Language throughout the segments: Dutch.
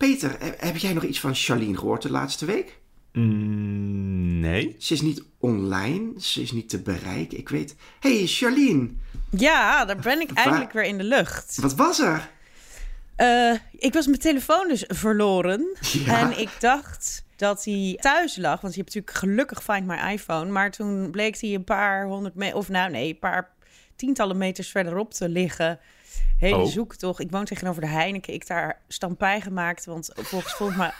Peter, heb jij nog iets van Charlene gehoord de laatste week? Mm, nee. Ze is niet online, ze is niet te bereiken. Ik weet. hey, Charlene. Ja, daar ben ik eindelijk weer in de lucht. Wat was er? Uh, ik was mijn telefoon dus verloren. En ik dacht dat hij thuis lag. Want je hebt natuurlijk gelukkig Find My iPhone. Maar toen bleek hij een paar honderd meter... Of nou nee, een paar tientallen meters verderop te liggen. Hele oh. zoektocht. Ik woon tegenover de Heineken. Ik daar stampij gemaakt. Want volgens, volgens mij...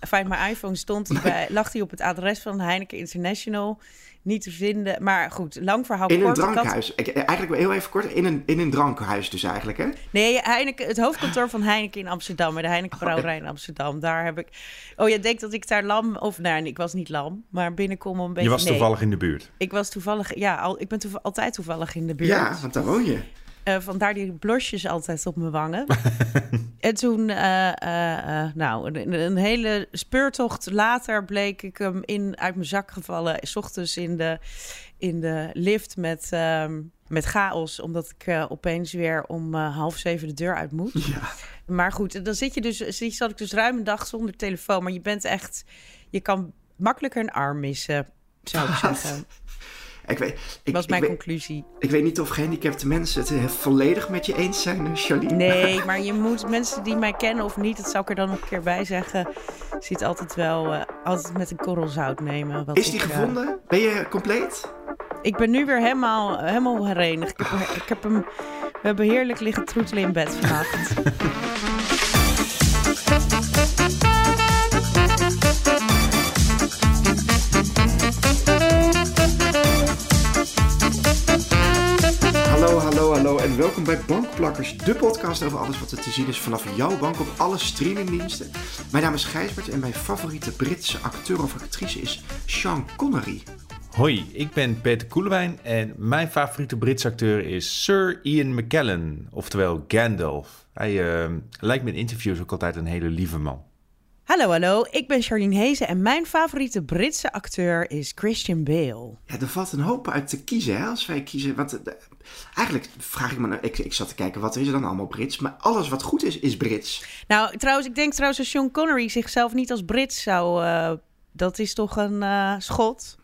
Find My iPhone stond bij, lag hij op het adres van Heineken International niet te vinden. Maar goed, lang verhaal in kort. In een drankhuis. Ik, eigenlijk heel even kort. In een, in een drankhuis dus eigenlijk, hè? Nee, Heineken, het hoofdkantoor van Heineken in Amsterdam. Bij de Heineken Brouwerij in Amsterdam. Daar heb ik... Oh, je denkt dat ik daar lam... Of nou, ik was niet lam. Maar binnenkom een beetje... Je was toevallig in de buurt. Ik was toevallig... Ja, al, ik ben altijd toevallig in de buurt. Ja, want daar woon je. Uh, vandaar die blosjes altijd op mijn wangen. en toen, uh, uh, nou, een, een, hele speurtocht later bleek ik hem in, uit mijn zak gevallen. S ochtends in de, in de lift met, ehm, met chaos. Omdat ik opeens weer om half zeven de deur uit moet. Ja. Maar goed, dan zit je dus, zat ik dus ruim een dag zonder telefoon. Maar je bent echt, je kan makkelijker een arm missen, zou ik zeggen. Ik weet, ik, was mijn ik conclusie. ik weet niet of gehandicapte mensen het volledig met je eens zijn, eh, Charlene. Nee, maar je moet mensen die mij kennen of niet, dat zou ik er dan nog een keer bij zeggen, ziet altijd wel uh, altijd met een korrel zout nemen. Wat Is die eh, gevonden? ben je compleet? Ik ben nu weer helemaal, helemaal herenigd. Ik heb, ik heb hem, we hebben heerlijk liggen troetelen in bed vannacht. bij Bankplakkers, de podcast over alles wat er te zien is vanaf jouw bank op alle streamingdiensten. Mijn naam is Gijsbert en mijn favoriete Britse acteur of actrice is Sean Connery. Hoi, ik ben Peter Koelewijn en mijn favoriete Britse acteur is Sir Ian McKellen, oftewel Gandalf. Hij uh, lijkt me in interviews ook altijd een hele lieve man. Hallo, hallo. Ik ben Charlene Hezen en mijn favoriete Britse acteur is Christian Bale. Ja, er valt een hoop uit te kiezen hè, als wij kiezen. Want eigenlijk vraag ik me, nou, ik, ik zat te kijken, wat is er dan allemaal Brits? Maar alles wat goed is, is Brits. Nou, trouwens, ik denk trouwens dat Sean Connery zichzelf niet als Brits zou... Uh, dat is toch een uh, schot?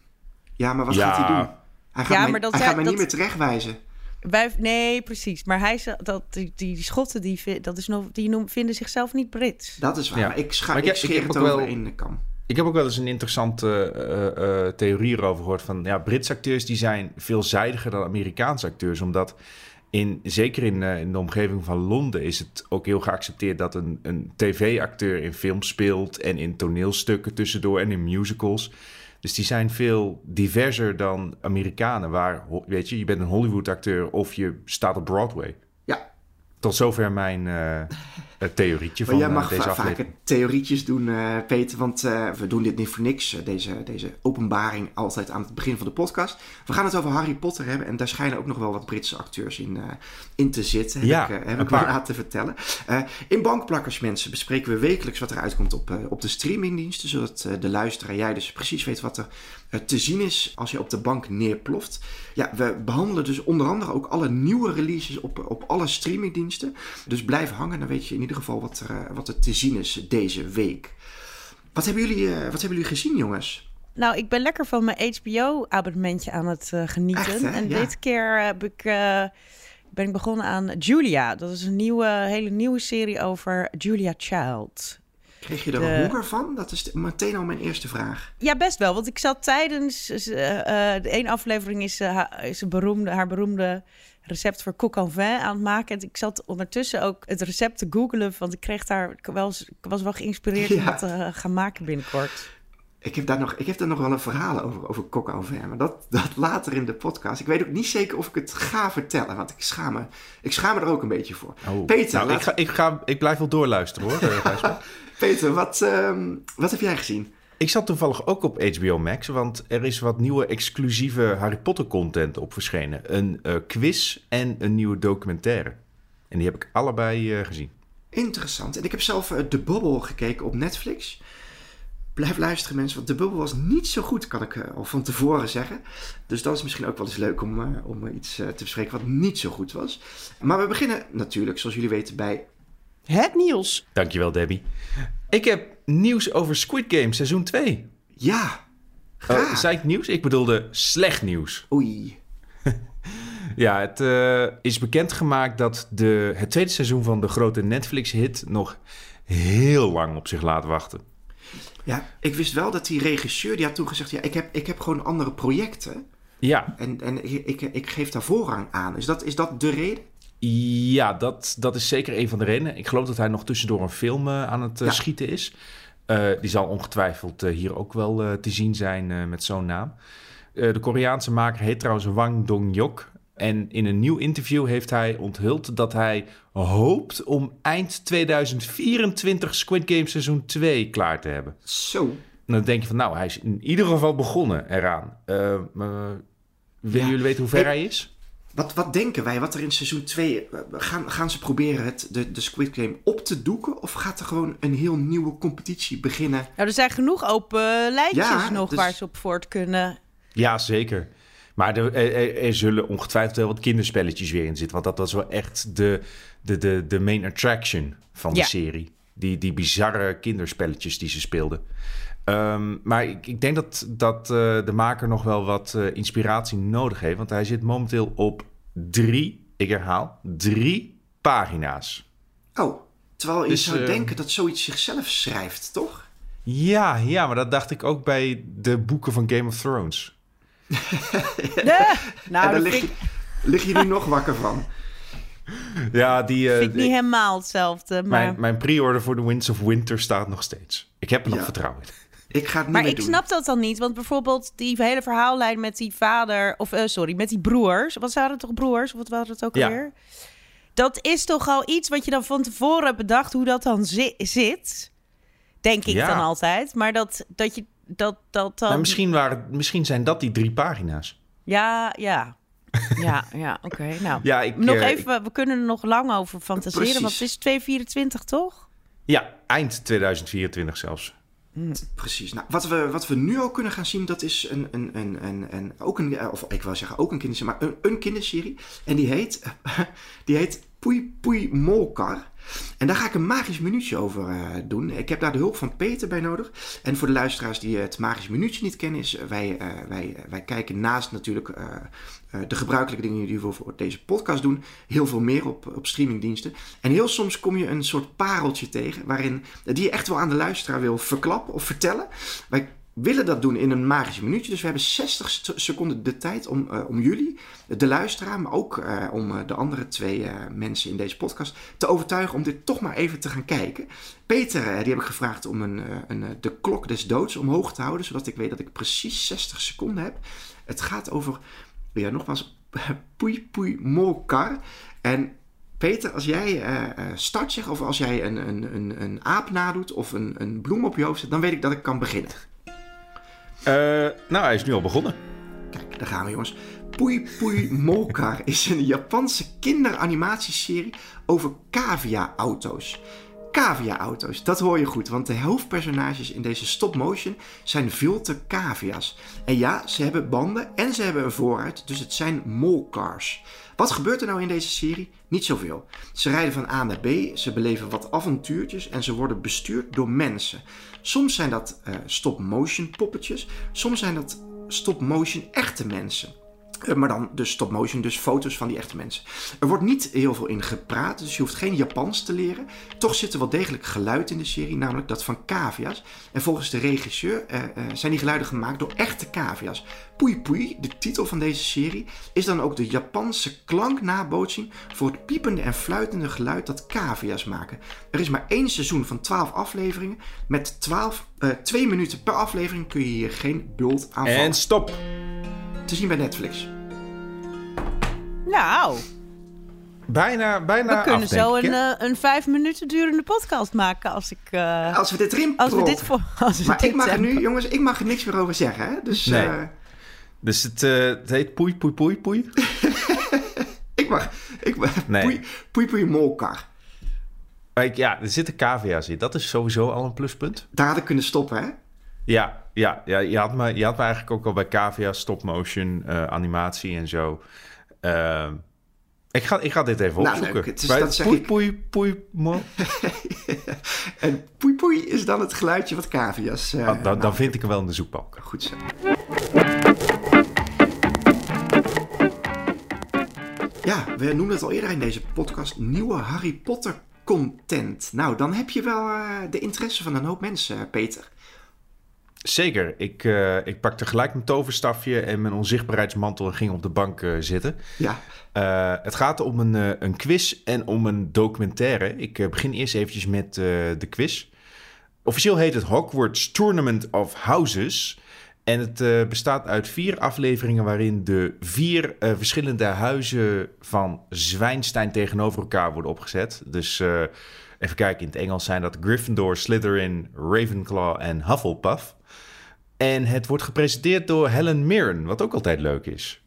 Ja, maar wat gaat hij doen? Hij gaat ja, mij, maar dat, hij gaat mij niet meer terechtwijzen. Wij, nee, precies. Maar hij dat, die, die Schotten die, dat is nog, die noem, vinden zichzelf niet Brits. Dat is waar. Maar ik, scha, maar ik, ik scheer het over in de kam. Ik heb ook wel eens een interessante uh, uh, theorie erover gehoord. Van ja, Britse acteurs die zijn veelzijdiger dan Amerikaanse acteurs. Omdat in, zeker in, uh, in, de omgeving van Londen is het ook heel geaccepteerd dat een, een tv-acteur in films speelt en in toneelstukken tussendoor en in musicals. Dus die zijn veel diverser dan Amerikanen, waar, weet je, je bent een Hollywood-acteur of je staat op Broadway. Ja. Tot zover mijn uh, theorietje van jij mag deze va vaker theorietjes doen, uh, Peter, want we doen dit niet voor niks. deze, deze openbaring altijd aan het begin van de podcast. We gaan het over Harry Potter hebben en daar schijnen ook nog wel wat Britse acteurs in, in te zitten, heb ja, ik, heb ik me laten vertellen. in Bankplakkers, mensen, bespreken we wekelijks wat er uitkomt op, op de streamingdiensten, zodat de luisteraar jij dus precies weet wat er te zien is als je op de bank neerploft. Ja, we behandelen dus onder andere ook alle nieuwe releases op, op alle streamingdiensten. Dus blijf hangen, dan weet je in ieder geval wat er, eh, wat er te zien is deze week. Wat hebben jullie, uh, wat hebben jullie gezien, jongens? Nou, ik ben lekker van mijn HBO-abonnementje aan het uh, genieten. en dit keer heb ik, ben ik begonnen aan Julia. Dat is een nieuwe, hele nieuwe serie over Julia Child. Kreeg je er honger van? Dat is meteen al mijn eerste vraag. Ja, best wel. Want ik zat tijdens... Uh, de één aflevering is, uh, is een beroemde, haar beroemde recept voor coq en vin aan het maken. En ik zat ondertussen ook het recept te googelen. Want ik kreeg daar... Ik was, ik was wel geïnspireerd om dat te gaan maken binnenkort. Ik heb daar nog, ik heb daar nog wel een verhaal over, over coq en vin. Maar dat, dat later in de podcast. Ik weet ook niet zeker of ik het ga vertellen. Want ik schaam me, ik schaam me er ook een beetje voor. Oh. Peter, nou, ik, ga, ik, ga, ik blijf wel doorluisteren hoor. Peter, wat, um, wat heb jij gezien? Ik zat toevallig ook op HBO Max, want er is wat nieuwe exclusieve Harry Potter content op verschenen. Een uh, quiz en een nieuwe documentaire. En die heb ik allebei uh, gezien. Interessant. En ik heb zelf uh, The Bubble gekeken op Netflix. Blijf luisteren mensen, want The Bubble was niet zo goed, kan ik al van tevoren zeggen. Dus dat is misschien ook wel eens leuk om, om iets te bespreken wat niet zo goed was. Maar we beginnen natuurlijk, zoals jullie weten, bij Het nieuws. Dankjewel, Debbie. Ik heb nieuws over Squid Game seizoen 2. Ja. Uh, zei ik nieuws? Ik bedoelde slecht nieuws. Oei. ja, het uh, is bekendgemaakt dat de, het tweede seizoen van de grote Netflix-hit nog heel lang op zich laat wachten. Ja, ik wist wel dat die regisseur, die had toen gezegd... ja, ik heb, ik heb gewoon andere projecten. Ja. En, en ik, ik, ik geef daar voorrang aan. Is dat, is dat de reden? Ja, dat, dat is zeker een van de redenen. Ik geloof dat hij nog tussendoor een film uh, aan het uh, ja. schieten is. Uh, die zal ongetwijfeld hier ook wel te zien zijn met zo'n naam. de Koreaanse maker heet trouwens Wang Dong-yok. En in een nieuw interview heeft hij onthuld dat hij hoopt om eind 2024 Squid Game seizoen 2 klaar te hebben. Zo. En dan denk je van, nou, hij is in ieder geval begonnen eraan. Willen jullie weten hoe ver hij is? Wat, wat denken wij? Wat er in seizoen 2... Gaan, gaan ze proberen het, de, de Squid Game op te doeken? Of gaat er gewoon een heel nieuwe competitie beginnen? Nou, er zijn genoeg open lijntjes Ja, nog dus- waar ze op voort kunnen. Ja, zeker. Maar er, er, zullen ongetwijfeld wel wat kinderspelletjes weer in zitten. Want dat was wel echt de, de, de, de main attraction van de Ja. serie. Die, die bizarre kinderspelletjes die ze speelden. Ehm, maar ik, ik denk dat, dat eh, de maker nog wel wat eh, inspiratie nodig heeft. Want hij zit momenteel op drie, ik herhaal, drie pagina's. Oh, terwijl je Dus, zou eh, denken dat zoiets zichzelf schrijft, toch? Ja, ja, maar dat dacht ik ook bij de boeken van Game of Thrones. Nee, en nou, daar dat lig je, ik- lig je nu nog wakker van. Ja, die, eh, vind ik niet helemaal hetzelfde. Maar, mijn, mijn pre-order voor The Winds of Winter staat nog steeds. Ik heb er nog Ja. vertrouwen in. Ik ga het niet maar meer ik doen. snap dat dan niet. Want bijvoorbeeld die hele verhaallijn met die vader... Of eh, sorry, met die broers. Wat waren het toch broers? Of wat waren het ook Ja. alweer? Dat is toch al iets wat je dan van tevoren hebt bedacht... hoe dat dan zi- zit. Denk ik Ja. dan altijd. Maar dat, dat je... Dat, dat dan... Maar misschien, waren, misschien zijn dat die drie pagina's. Ja, ja. Ja, ja, oké. Nou, Ja, ik, nog eh, even, we kunnen er nog lang over fantaseren. Precies. Want het is 224, toch? Ja, eind 2024 zelfs. Precies. Nou, wat, we, wat we nu ook kunnen gaan zien, dat is een, een, een, een, een ook een, eh, of ik wil zeggen ook een kinderserie, maar een, een kinderserie. En die heet, die heet Poei Poei Molkar. En daar ga ik een magisch minuutje over eh, doen. Ik heb daar de hulp van Peter bij nodig. En voor de luisteraars die het magisch minuutje niet kennen, is eh, wij, eh, wij, wij kijken naast natuurlijk de gebruikelijke dingen die we voor deze podcast doen, heel veel meer op, op streamingdiensten. En heel soms kom je een soort pareltje tegen, waarin, die je echt wel aan de luisteraar wil verklappen of vertellen. Wij willen dat doen in een magisch minuutje. Dus we hebben 60 st- seconden de tijd om, eh, om jullie, de luisteraar, maar ook eh, om eh, de andere twee mensen in deze podcast te overtuigen om dit toch maar even te gaan kijken. Peter, die heb ik gevraagd om een, een, de klok des doods omhoog te houden, zodat ik weet dat ik precies 60 seconden heb. Het gaat over, ja, nogmaals, poei poei molkar. En Peter, als jij start zegt, of als jij een, een, een, een aap nadoet of een, een bloem op je hoofd zet, dan weet ik dat ik kan beginnen. Eh, nou, hij is nu al begonnen. Kijk, daar gaan we jongens. Poei Poei Molkar is een Japanse kinderanimatieserie over cavia-auto's. Cavia-auto's, dat hoor je goed, want de hoofdpersonages in deze stop-motion zijn vilte cavia's. En ja, ze hebben banden en ze hebben een vooruit, dus het zijn molcars. Wat gebeurt er nou in deze serie? Niet zoveel. Ze rijden van A naar B, ze beleven wat avontuurtjes en ze worden bestuurd door mensen. Soms zijn dat eh, stop-motion poppetjes, soms zijn dat stop-motion echte mensen. Eh, Maar dan dus stop motion, dus foto's van die echte mensen. Er wordt niet heel veel in gepraat, dus je hoeft geen Japans te leren. Toch zit er wel degelijk geluid in de serie, namelijk dat van cavia's. En volgens de regisseur eh, eh, zijn die geluiden gemaakt door echte cavia's. Pui Pui, de titel van deze serie, is dan ook de Japanse klanknabootsing voor het piepende en fluitende geluid dat cavia's maken. Er is maar één seizoen van 12 afleveringen. Met 12, eh 2 minuten per aflevering kun je hier geen bult aan. En stop. Te zien bij Netflix. Nou, Bijna, bijna we kunnen af, zo een, eh, een vijf minuten durende podcast maken als ik... eh, Als we dit erin als we dit voor... Als we Maar dit ik mag er nu, jongens, ik mag er niks meer over zeggen. Hè? Dus Nee. eh, Dus het, eh, het heet poei, poei, poei, poei. ik mag. Ik mag Nee. poei, poei, poei, molkar. Ja, er zitten cavia's in. Dat is sowieso al een pluspunt. Daar had ik kunnen stoppen, hè? Ja, ja, ja je, had me, je had me eigenlijk ook al bij cavia, stop-motion, eh, animatie en zo. Ehm, Ik ga, ik ga dit even Nou, opzoeken. leuk. Het is- Bij dat zeg poei, ik. poei, poei, mo- En poei poei is dan het geluidje wat cavia's... eh, Ah, dan, dan vind ik hem wel in de zoekbalk. Goed zo. Ja, we noemden het al eerder in deze podcast. Nieuwe Harry Potter content. Nou, dan heb je wel eh, de interesse van een hoop mensen, eh, Peter. Zeker. Ik, eh, ik pakte gelijk mijn toverstafje en mijn onzichtbaarheidsmantel en ging op de bank eh, zitten. Ja, Eh, het gaat om een, een quiz en om een documentaire. Ik begin eerst eventjes met de quiz. Officieel heet het Hogwarts Tournament of Houses. En het bestaat uit vier afleveringen waarin de vier verschillende huizen van Zwijnstein tegenover elkaar worden opgezet. Dus even kijken, in het Engels zijn dat Gryffindor, Slytherin, Ravenclaw en Hufflepuff. En het wordt gepresenteerd door Helen Mirren, wat ook altijd leuk is.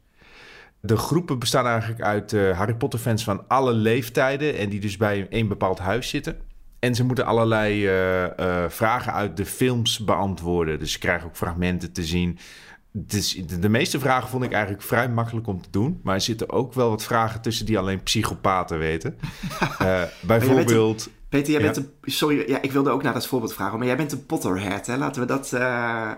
De groepen bestaan eigenlijk uit eh, Harry Potter fans van alle leeftijden en die dus bij een bepaald huis zitten. En ze moeten allerlei eh, eh, vragen uit de films beantwoorden. Dus ze krijgen ook fragmenten te zien. Dus de, de meeste vragen vond ik eigenlijk vrij makkelijk om te doen. Maar er zitten ook wel wat vragen tussen die alleen psychopaten weten. Bijvoorbeeld... Peter, jij Ja. bent een... Sorry, ja, ik wilde ook naar dat voorbeeld vragen. Maar jij bent een Potterhead, hè? Laten we dat... eh, eh,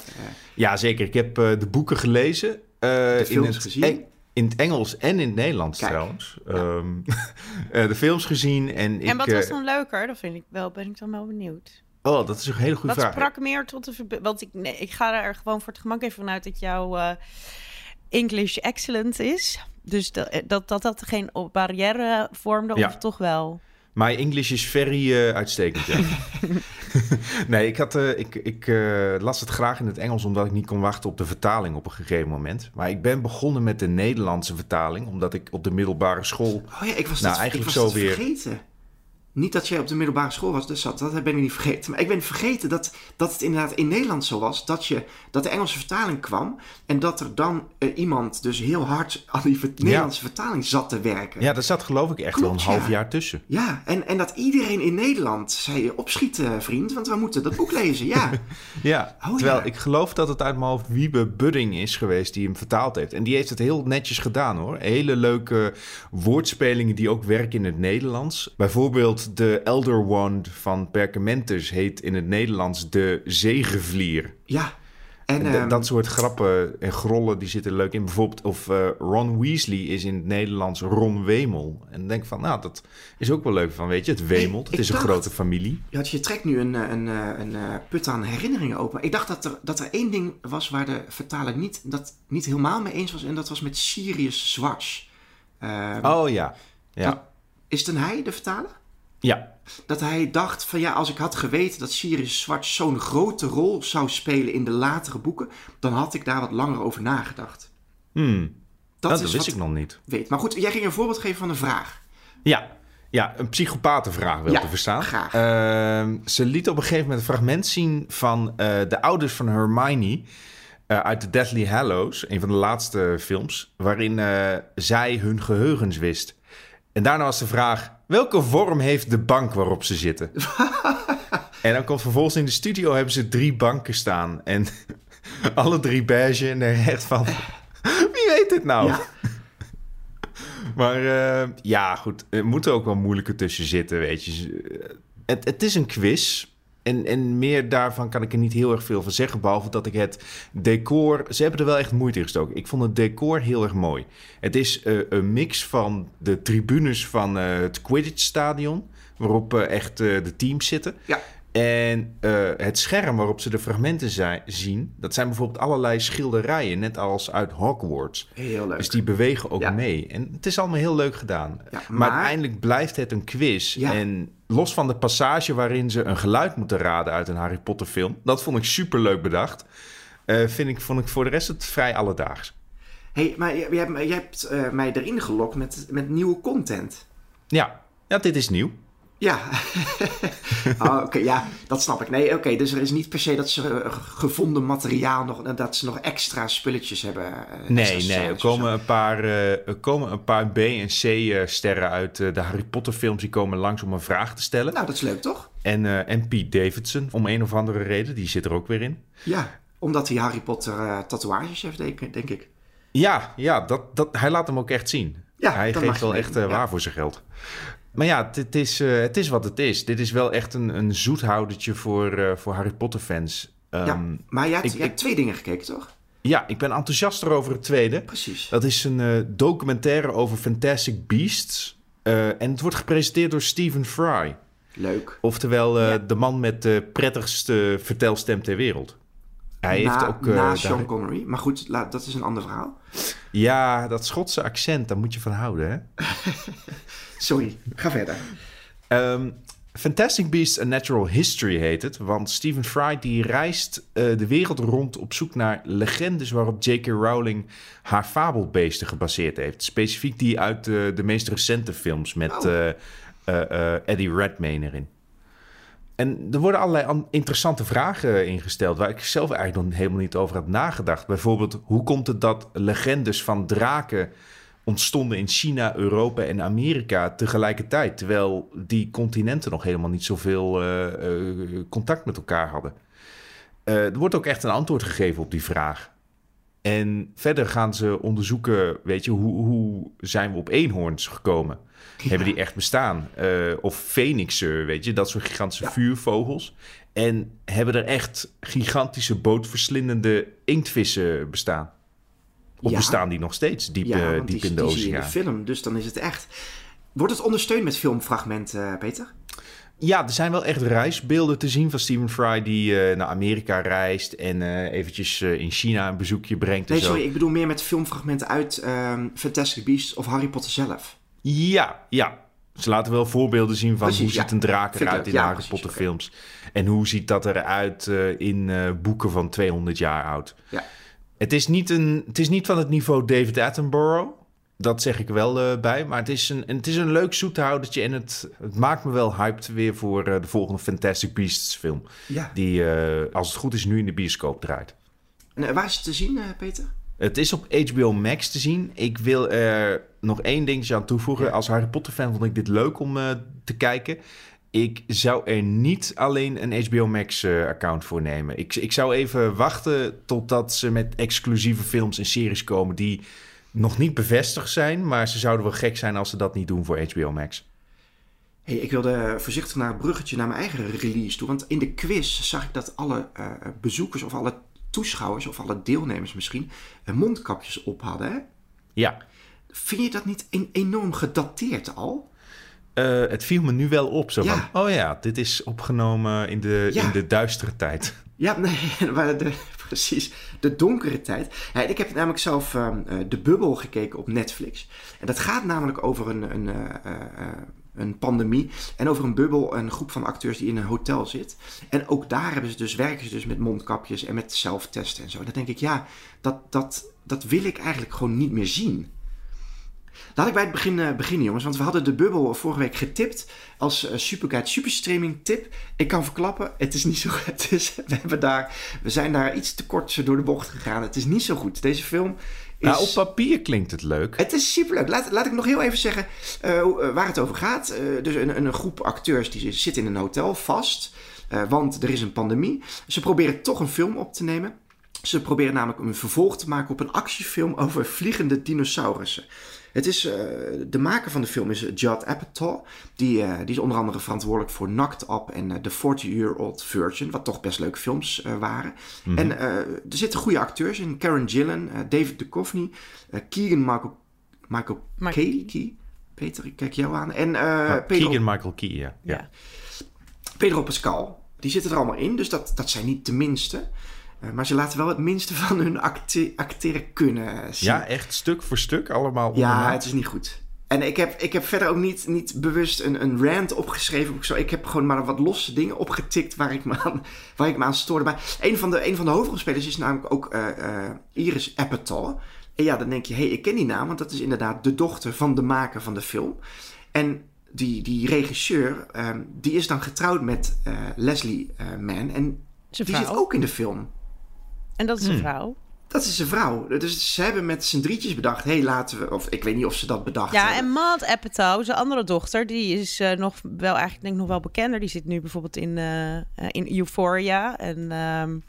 Ja, zeker. Ik heb eh, de boeken gelezen. eh, in, films het, gezien? Eng- in het Engels en in het Nederlands Kijk. trouwens. Ehm, eh, de films gezien en ik... en wat was dan leuker? Dat vind ik wel, ben ik dan wel benieuwd. Oh, dat is een hele goede Wat vraag. sprak meer tot de Want ik, nee, ik ga er gewoon voor het gemak even vanuit dat jouw English excellent is. Dus dat dat, dat, dat geen barrière vormde, Ja. of toch wel? My English is very eh, uitstekend, ja. nee, ik, had, eh, ik, ik eh, las het graag in het Engels omdat ik niet kon wachten op de vertaling op een gegeven moment. Maar ik ben begonnen met de Nederlandse vertaling, omdat ik op de middelbare school... Oh ja, ik was Nou, dat, eigenlijk ik was zo weer. vergeten. Niet dat jij op de middelbare school was, dus dat, dat ben ik niet vergeten. Maar ik ben vergeten dat, dat het inderdaad in Nederland zo was. Dat, je, dat de Engelse vertaling kwam. En dat er dan eh, iemand dus heel hard aan die ver- Nederlandse vertaling zat te werken. Ja, daar zat geloof ik echt wel een half ja. jaar tussen. Ja, en, en dat iedereen in Nederland zei: opschieten, vriend, want we moeten dat boek lezen. Ja, Ja, Oh, terwijl ja. ik geloof dat het uit mijn hoofd Wiebe Budding is geweest die hem vertaald heeft. En die heeft het heel netjes gedaan hoor. Hele leuke woordspelingen die ook werken in het Nederlands. Bijvoorbeeld de Elder Wand van Perkamentus heet in het Nederlands de zegevlier. ja. En, ehm, dat soort grappen en grollen die zitten leuk in. Bijvoorbeeld of eh, Ron Weasley is in het Nederlands Ron Wemel. En denk van, nou, dat is ook wel leuk van, weet je, het wemelt. Ik- Het is een grote familie. Ja, je trekt nu een, eh, een, eh, een, put aan herinneringen open. Ik dacht dat er, dat er één ding was waar de vertaler niet, dat niet helemaal mee eens was. En dat was met Sirius Zwarts. Ehm, Oh ja, ja, Dat- Is het een hij, de vertaler? Ja. Dat hij dacht van ja, als ik had geweten dat Sirius Zwarts zo'n grote rol zou spelen in de latere boeken, dan had ik daar wat langer over nagedacht. Hmm. Dat dat wist ik nog niet. weet. Maar goed, jij ging een voorbeeld geven van een vraag. Ja, ja een psychopatenvraag wil Ja, te verstaan. graag. Ehm, ze liet op een gegeven moment een fragment zien van eh, de ouders van Hermione eh, uit de Deathly Hallows, een van de laatste films, waarin eh, zij hun geheugens wist. En daarna was de vraag: welke vorm heeft de bank waarop ze zitten? en dan komt vervolgens in de studio hebben ze drie banken staan en alle drie beige en er echt van. Wie weet het nou? Ja. Maar eh, ja, goed. Er moeten ook wel moeilijke tussen zitten, weet je. Het, het is een quiz. En, en meer daarvan kan ik er niet heel erg veel van zeggen. Behalve dat ik het decor... Ze hebben er wel echt moeite in gestoken. Ik vond het decor heel erg mooi. Het is eh, een mix van de tribunes van eh, het Quidditch-stadion... waarop eh, echt de teams zitten. Ja. En het scherm waarop ze de fragmenten zijn, zien... dat zijn bijvoorbeeld allerlei schilderijen... net als uit Hogwarts. Heel leuk. Dus die bewegen ook Ja. mee. En het is allemaal heel leuk gedaan. Ja, maar... maar- uiteindelijk blijft het een quiz. Ja. En los van de passage waarin ze een geluid moeten raden uit een Harry Potter film... dat vond ik super leuk bedacht. eh, vind ik, vond ik voor de rest het vrij alledaags. hey, maar jij, jij hebt- jij hebt eh, mij erin gelokt met, met nieuwe content. Ja, ja dit is nieuw. Ja, oh, oké, ja, dat snap ik. Nee, oké, dus er is niet per se dat ze eh, gevonden materiaal nog, dat ze nog extra spulletjes hebben. eh, Nee, nee, er komen een paar, eh, er komen een paar B- en C-sterren uit eh, de Harry Potter films... die komen langs om een vraag te stellen. Nou, dat is leuk, toch? En, eh, en Pete Davidson, om een of andere reden, die zit er ook weer in. Ja, omdat hij Harry Potter eh, tatoeages heeft, denk, denk ik. Ja, ja dat, dat, hij laat hem ook echt zien. Ja, hij geeft wel echt waar voor zijn geld. Maar ja, het is, het is wat het is. Dit is wel echt een, een zoethoudertje voor, voor Harry Potter fans. ja, ehm, maar jij hebt, twee dingen gekeken, toch? Ja, ik ben enthousiaster over het tweede. Precies. Dat is een documentaire over Fantastic Beasts. en het wordt gepresenteerd door Stephen Fry. Leuk. Oftewel de man met de prettigste vertelstem ter wereld. Hij na, heeft ook, uh, na Sean Connery. Maar goed, laat, dat is een ander verhaal. Ja, dat Schotse accent, daar moet je van houden, hè? Sorry, ga verder. Um, Fantastic Beasts: A Natural History heet het. Want Stephen Fry die reist uh, de wereld rond op zoek naar legendes waarop J.K. Rowling haar fabelbeesten gebaseerd heeft. Specifiek die uit de, de meest recente films met oh. uh, Eddie Redmayne erin. En er worden allerlei interessante vragen ingesteld waar ik zelf eigenlijk nog helemaal niet over had nagedacht. Bijvoorbeeld, hoe komt het dat legendes van draken ontstonden in China, Europa en Amerika tegelijkertijd, terwijl die continenten nog helemaal niet zoveel uh, contact met elkaar hadden? Uh, er wordt ook echt een antwoord gegeven op die vraag. En verder gaan ze onderzoeken, weet je, hoe, hoe zijn we op eenhoorns gekomen? Hebben die echt bestaan? Of fenixen, weet je, dat soort gigantische vuurvogels. En hebben er echt gigantische bootverslindende inktvissen bestaan? Of bestaan die nog steeds diep, ja, diep die, in de oceaan? in de film, dus dan is het echt. Wordt het ondersteund met filmfragmenten, uh, Peter? Ja, er zijn wel echt reisbeelden te zien van Stephen Fry die uh, naar Amerika reist en uh, eventjes uh, in China een bezoekje brengt. Nee, sorry, ik bedoel meer met filmfragmenten uit um, Fantastic Beasts of Harry Potter zelf. Ja, ja. Ze laten wel voorbeelden zien van hoe ziet een draak eruit in ja, Harry Potter films. En hoe ziet dat eruit in boeken van 200 jaar oud. Ja. Het is, niet een, het is niet van het niveau David Attenborough. Dat zeg ik wel uh, bij. Maar het is een, het is een leuk zoethoudertje. En het, het maakt me wel hyped weer voor uh, de volgende Fantastic Beasts film. Ja. Die, uh, als het goed is, nu in de bioscoop draait. En waar is het te zien, Peter? Het is op HBO Max te zien. Ik wil er nog één dingetje aan toevoegen. Als Harry Potter fan vond ik dit leuk om te kijken. Ik zou er niet alleen een HBO Max account voor nemen. Ik, ik zou even wachten totdat ze met exclusieve films en series komen die nog niet bevestigd zijn, maar ze zouden wel gek zijn als ze dat niet doen voor HBO Max. Hey, ik wilde voorzichtig naar het bruggetje naar mijn eigen release toe. Want in de quiz zag ik dat alle uh, bezoekers of alle toeschouwers of alle deelnemers misschien uh, mondkapjes op hadden. Hè? Ja. Vind je dat niet enorm gedateerd al? Uh, het viel me nu wel op. Zo ja. van, oh ja, dit is opgenomen in de, ja. in de duistere tijd. Ja, nee, maar de, precies. De donkere tijd. Ja, ik heb namelijk zelf uh, De Bubbel gekeken op Netflix. En dat gaat namelijk over een, een, uh, uh, een pandemie. En over een bubbel, een groep van acteurs die in een hotel zit. En ook daar hebben ze dus, werken ze dus met mondkapjes en met zelftesten en zo. En dan denk ik, ja, dat, dat, dat wil ik eigenlijk gewoon niet meer zien. Laat ik bij het begin uh, beginnen, jongens. Want we hadden de bubbel vorige week getipt als uh, Superguide Superstreaming tip. Ik kan verklappen, het is niet zo is, we, hebben daar, we zijn daar iets te kort door de bocht gegaan. Het is niet zo goed. Deze film is... Nou, op papier klinkt het leuk. Het is superleuk. Laat, laat ik nog heel even zeggen uh, waar het over gaat. dus een, een groep acteurs die zit in een hotel vast. want er is een pandemie. Ze proberen toch een film op te nemen. Ze proberen namelijk een vervolg te maken op een actiefilm over vliegende dinosaurussen. Het is, uh, de maker van de film is Judd Apatow. Die, uh, die is onder andere verantwoordelijk voor Knocked Up en uh, The 40-Year-Old Virgin. Wat toch best leuke films waren. Mm -hmm. En er zitten goede acteurs in. Karen Gillan, David Duchovny, Keegan Michael, Michael Key. Key. Peter, ik kijk jou aan. En ja, Pedro, Keegan Michael Key, ja. ja. Pedro Pascal. Die zitten er allemaal in. Dus dat, dat zijn niet de minste. Uh, maar ze laten wel het minste van hun acte acteren kunnen zien. Ja, echt stuk voor stuk allemaal. Ja, het is niet goed. En ik heb, ik heb verder ook niet, niet bewust een, een rant opgeschreven. Ik, zo. ik heb gewoon maar wat losse dingen opgetikt waar ik me aan, waar ik me aan stoorde. Maar een van de, een van de hoofdrolspelers is namelijk ook uh, uh, Iris Apatow. En ja, dan denk je, hé, hey, ik ken die naam. Want dat is inderdaad de dochter van de maker van de film. En die, die regisseur, um, die is dan getrouwd met Leslie Mann. En die zit ook in de film. En dat is een hmm. vrouw? Dat is een vrouw. Dus ze hebben met z'n drietjes bedacht... hé, hey, laten we... of ik weet niet of ze dat bedacht Ja, en Maud Apatow, zijn andere dochter... die is uh, nog wel eigenlijk denk ik nog wel bekender. Die zit nu bijvoorbeeld in, uh, in Euphoria. En um,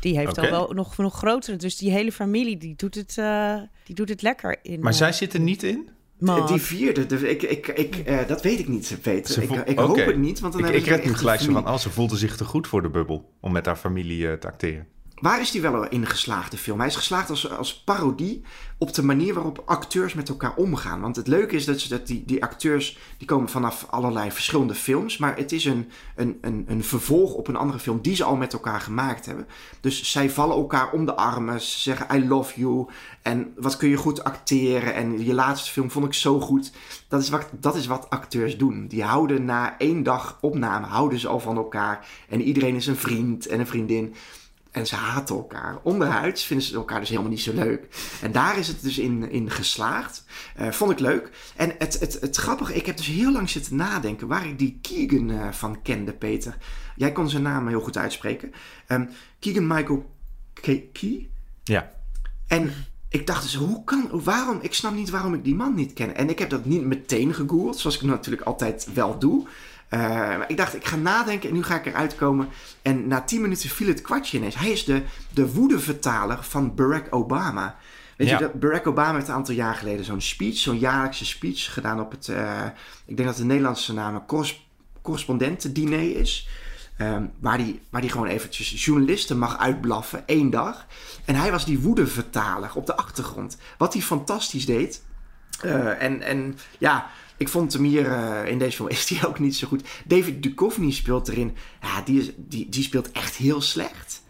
die heeft okay. al wel nog, nog grotere. Dus die hele familie, die doet het, uh, die doet het lekker in... Maar zij zit er niet in? Man. Die vierde, de, ik, ik, ik, uh, dat weet ik niet, Peter. Ze Ik, voel- ik hoop het niet, want dan Ik, ik red nu gelijk zo van, oh, ze voelde zich te goed voor de bubbel om met haar familie eh, te acteren. Waar is die wel in geslaagd, de film? Hij is geslaagd als, als parodie op de manier waarop acteurs met elkaar omgaan. Want het leuke is dat die, die acteurs, die komen vanaf allerlei verschillende films. Maar het is een, een, een, een vervolg op een andere film die ze al met elkaar gemaakt hebben. Dus zij vallen elkaar om de armen, ze zeggen I love you. En wat kun je goed acteren. En je laatste film vond ik zo goed. Dat is wat, dat is wat acteurs doen. Die houden na één dag opname, houden ze al van elkaar. En iedereen is een vriend en een vriendin. En ze haten elkaar. Onderhuids vinden ze elkaar dus helemaal niet zo leuk. En daar is het dus in, in geslaagd. Eh, vond ik leuk. En het, het, het grappige, ik heb dus heel lang zitten nadenken waar ik die Keegan eh, van kende, Peter. Jij kon zijn naam heel goed uitspreken. Ehm, Keegan Michael Ke- Key. Ja, En ik dacht dus, hoe kan, waarom, ik snap niet waarom ik die man niet ken. En ik heb dat niet meteen gegoogeld, zoals ik natuurlijk altijd wel doe. Eh, ik dacht, ik ga nadenken en nu ga ik eruit komen. En na tien minuten viel het kwartje ineens. Hij is de, de woedevertaler van Barack Obama. Weet Ja. je, dat Barack Obama heeft een aantal jaar geleden zo'n speech, zo'n jaarlijkse speech gedaan op het, eh, ik denk dat de Nederlandse naam een corres- correspondentendiner is. Ehm, waar hij waar die gewoon eventjes journalisten mag uitblaffen, één dag. En hij was die woedevertaler op de achtergrond. Wat hij fantastisch deed. Eh, en, en ja, ik vond hem hier eh, in deze film is hij ook niet zo goed. David Duchovny speelt erin. Ja, die, is, die, die speelt echt heel slecht.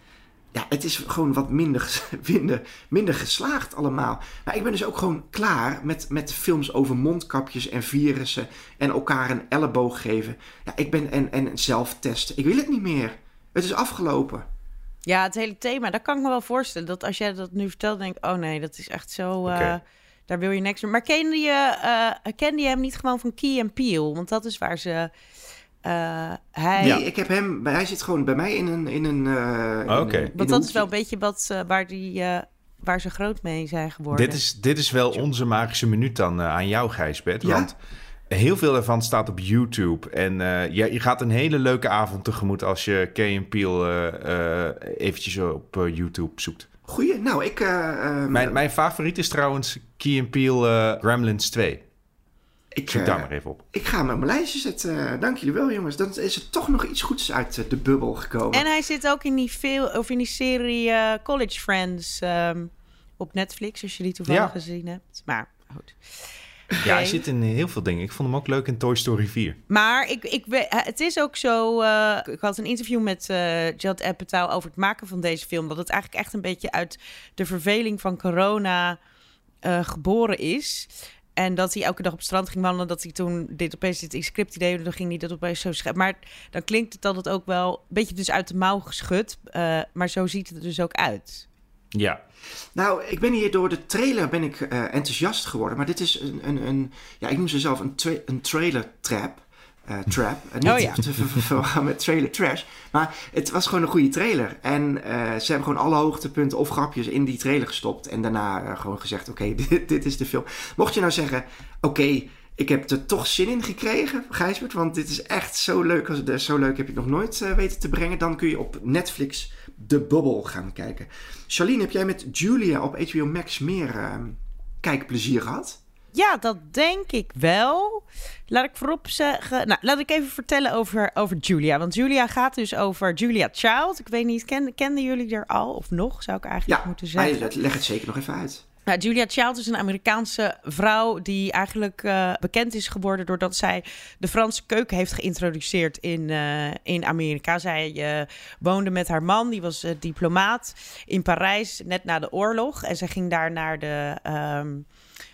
Ja, het is gewoon wat minder, minder, minder geslaagd allemaal. Maar ik ben dus ook gewoon klaar met, met films over mondkapjes en virussen. En elkaar een elleboog geven. Ja, ik ben en, en zelftesten. Ik wil het niet meer. Het is afgelopen. Ja, het hele thema, dat kan ik me wel voorstellen. Dat als jij dat nu vertelt, denk ik, oh nee, dat is echt zo... eh. Daar wil je niks meer. Maar kende je, eh, kende je hem niet gewoon van Key and Peele? Want dat is waar ze... eh, hij... Nee, ik heb hem. Hij zit gewoon bij mij in een. In een eh, in Oké. Want een dat is wel een beetje wat, waar, die, eh, waar ze groot mee zijn geworden. dit is, dit is wel onze magische minuut dan aan jou, Gijsbert. Ja? Want heel veel daarvan staat op YouTube. En eh, ja, je gaat een hele leuke avond tegemoet als je en Peel eventjes op YouTube zoekt. Goeie. Nou, ik. eh, eh, Mijn, mijn favoriet is trouwens Key and Peel eh, Gremlins 2. ik, Zoek eh, daar maar even op. ik ga hem op mijn lijstje zetten. Eh, Dank jullie wel, jongens. Dan is er toch nog iets goeds uit eh, de bubbel gekomen. En hij zit ook in die, veel, of in die serie eh, College Friends ehm, op Netflix, als je die toevallig Ja. gezien hebt. Maar goed. Ja, hij zit in heel veel dingen. Ik vond hem ook leuk in Toy Story 4. Maar ik, ik, het is ook zo. eh, ik had een interview met eh Judd Apatow over het maken van deze film. Dat het eigenlijk echt een beetje uit de verveling van corona eh, geboren is. En dat hij elke dag op het strand ging wandelen. Dat hij toen dit opeens dit script idee. Dan ging hij dat opeens zo schrijven. Maar dan klinkt het dat het ook wel een beetje dus uit de mouw geschud. maar zo ziet het er dus ook uit. Ja, Nou, ik ben hier door de trailer ben ik eh, enthousiast geworden. Maar dit is een, een, een ja, ik noem ze zelf een, tra- een trailer trap. eh, trap. En niet Oh ja. te verwarren met trailer trash. Maar het was gewoon een goede trailer. En eh, ze hebben gewoon alle hoogtepunten of grapjes in die trailer gestopt. En daarna gewoon gezegd, oké, dit, dit is de film. Mocht je nou zeggen, oké, ik heb er toch zin in gekregen, Gijsbert. Want dit is echt zo leuk. Als, het- zo leuk heb je het nog nooit weten te brengen. Dan kun je op Netflix The Bubble gaan kijken. Charlene, heb jij met Julia op HBO Max meer eh, kijkplezier gehad? Ja, dat denk ik wel. Laat ik voorop zeggen. Nou, laat ik even vertellen over, over Julia. Want Julia gaat dus over Julia Child. Ik weet niet, ken, kenden jullie er al of nog? Zou ik eigenlijk Ja, moeten zeggen. leg het zeker nog even uit. Nou, Julia Child is een Amerikaanse vrouw die eigenlijk eh, bekend is geworden doordat zij de Franse keuken heeft geïntroduceerd in, eh, in Amerika. Zij eh, woonde met haar man, die was diplomaat in Parijs net na de oorlog. En zij ging daar naar de ehm,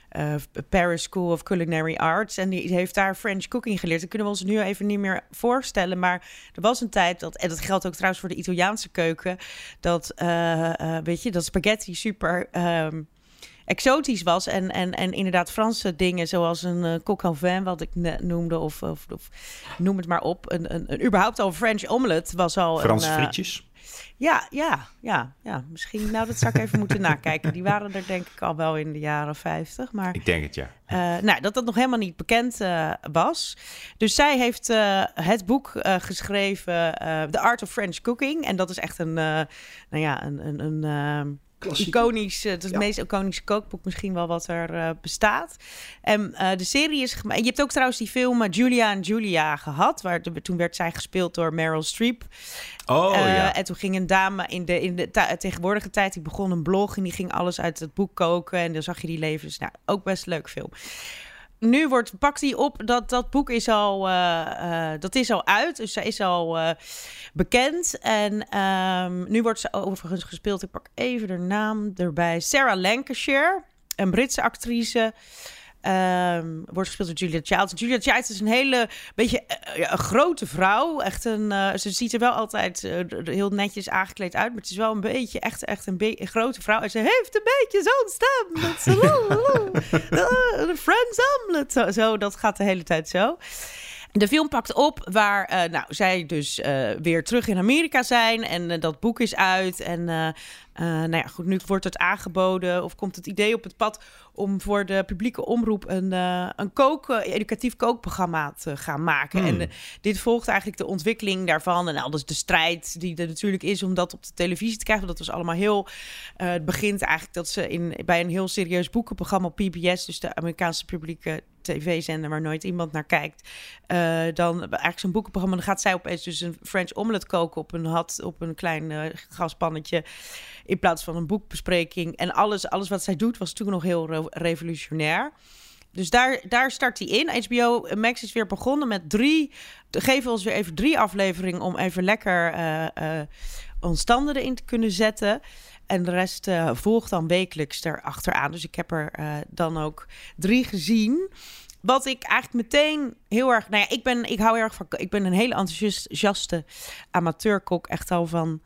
eh, Paris School of Culinary Arts. En die heeft daar French cooking geleerd. Dat kunnen we ons nu even niet meer voorstellen. Maar er was een tijd dat, en dat geldt ook trouwens voor de Italiaanse keuken, dat, weet je, dat spaghetti super. ehm, exotisch was. En, en, en inderdaad Franse dingen zoals een uh, coq vin, wat ik net noemde, of, of, of noem het maar op. Een, een, een, überhaupt al French omelet was al Franse een, uh, frietjes. Ja, ja, ja, ja. Misschien, nou dat zou ik even moeten nakijken. Die waren er denk ik al wel in de jaren 50. Maar Ik denk het, ja. uh, nou, dat dat nog helemaal niet bekend uh, was. Dus zij heeft uh, het boek geschreven, The Art of French Cooking. En dat is echt een, nou ja, een... een, een iconisch, het, het meest iconische kookboek misschien wel wat er bestaat. En de serie is Je hebt ook trouwens die film Julia en Julia gehad, waar de, toen werd zij gespeeld door Meryl Streep. Oh, ja. En toen ging een dame in de, in de tegenwoordige tijd, die begon een blog en die ging alles uit het boek koken. En dan zag je die levens. Nou, ook best leuk film nu wordt, pakt hij op dat dat boek is al, uh, dat is al uit. Dus zij is al uh, bekend. En um, nu wordt ze overigens gespeeld. Ik pak even de naam erbij. Sarah Lancashire, een Britse actrice. Um, wordt gespeeld door Julia Childs. Julia Childs is een hele beetje uh, een grote vrouw. Echt een, uh, ze ziet er wel altijd uh, heel netjes aangekleed uit, maar het is wel een beetje echt, echt een, een grote vrouw. En ze heeft een beetje zo'n stem. Dat ze, Friends omelet. Zo, zo, dat gaat de hele tijd zo. De film pakt op waar uh, nou, zij dus uh, weer terug in Amerika zijn. En uh, dat boek is uit. En nou ja, goed, nu wordt het aangeboden of komt het idee op het pad om voor de publieke omroep een, een kook, educatief kookprogramma te gaan maken. En hmm. dit volgt eigenlijk de ontwikkeling daarvan. En alles de strijd die er natuurlijk is om dat op de televisie te krijgen. Dat was allemaal heel. het begint eigenlijk dat ze in, bij een heel serieus boekenprogramma op PBS, dus de Amerikaanse publieke tv-zender waar nooit iemand naar kijkt. Uh, dan eigenlijk zo'n boekenprogramma. Dan gaat zij opeens dus een French omelet koken op een had, op een klein uh, gaspannetje. In plaats van een boekbespreking. En alles, alles wat zij doet was toen nog heel revolutionair. Dus daar, daar start hij in. HBO Max is weer begonnen met drie. Geven ons weer even drie afleveringen om even lekker uh, erin te kunnen zetten. En de rest uh, volgt dan wekelijks erachteraan. Dus ik heb er uh, dan ook drie gezien. Wat ik eigenlijk meteen heel erg. Nou ja, ik, ben, ik hou erg van. Ik ben een hele enthousiaste amateurkok. Echt al van.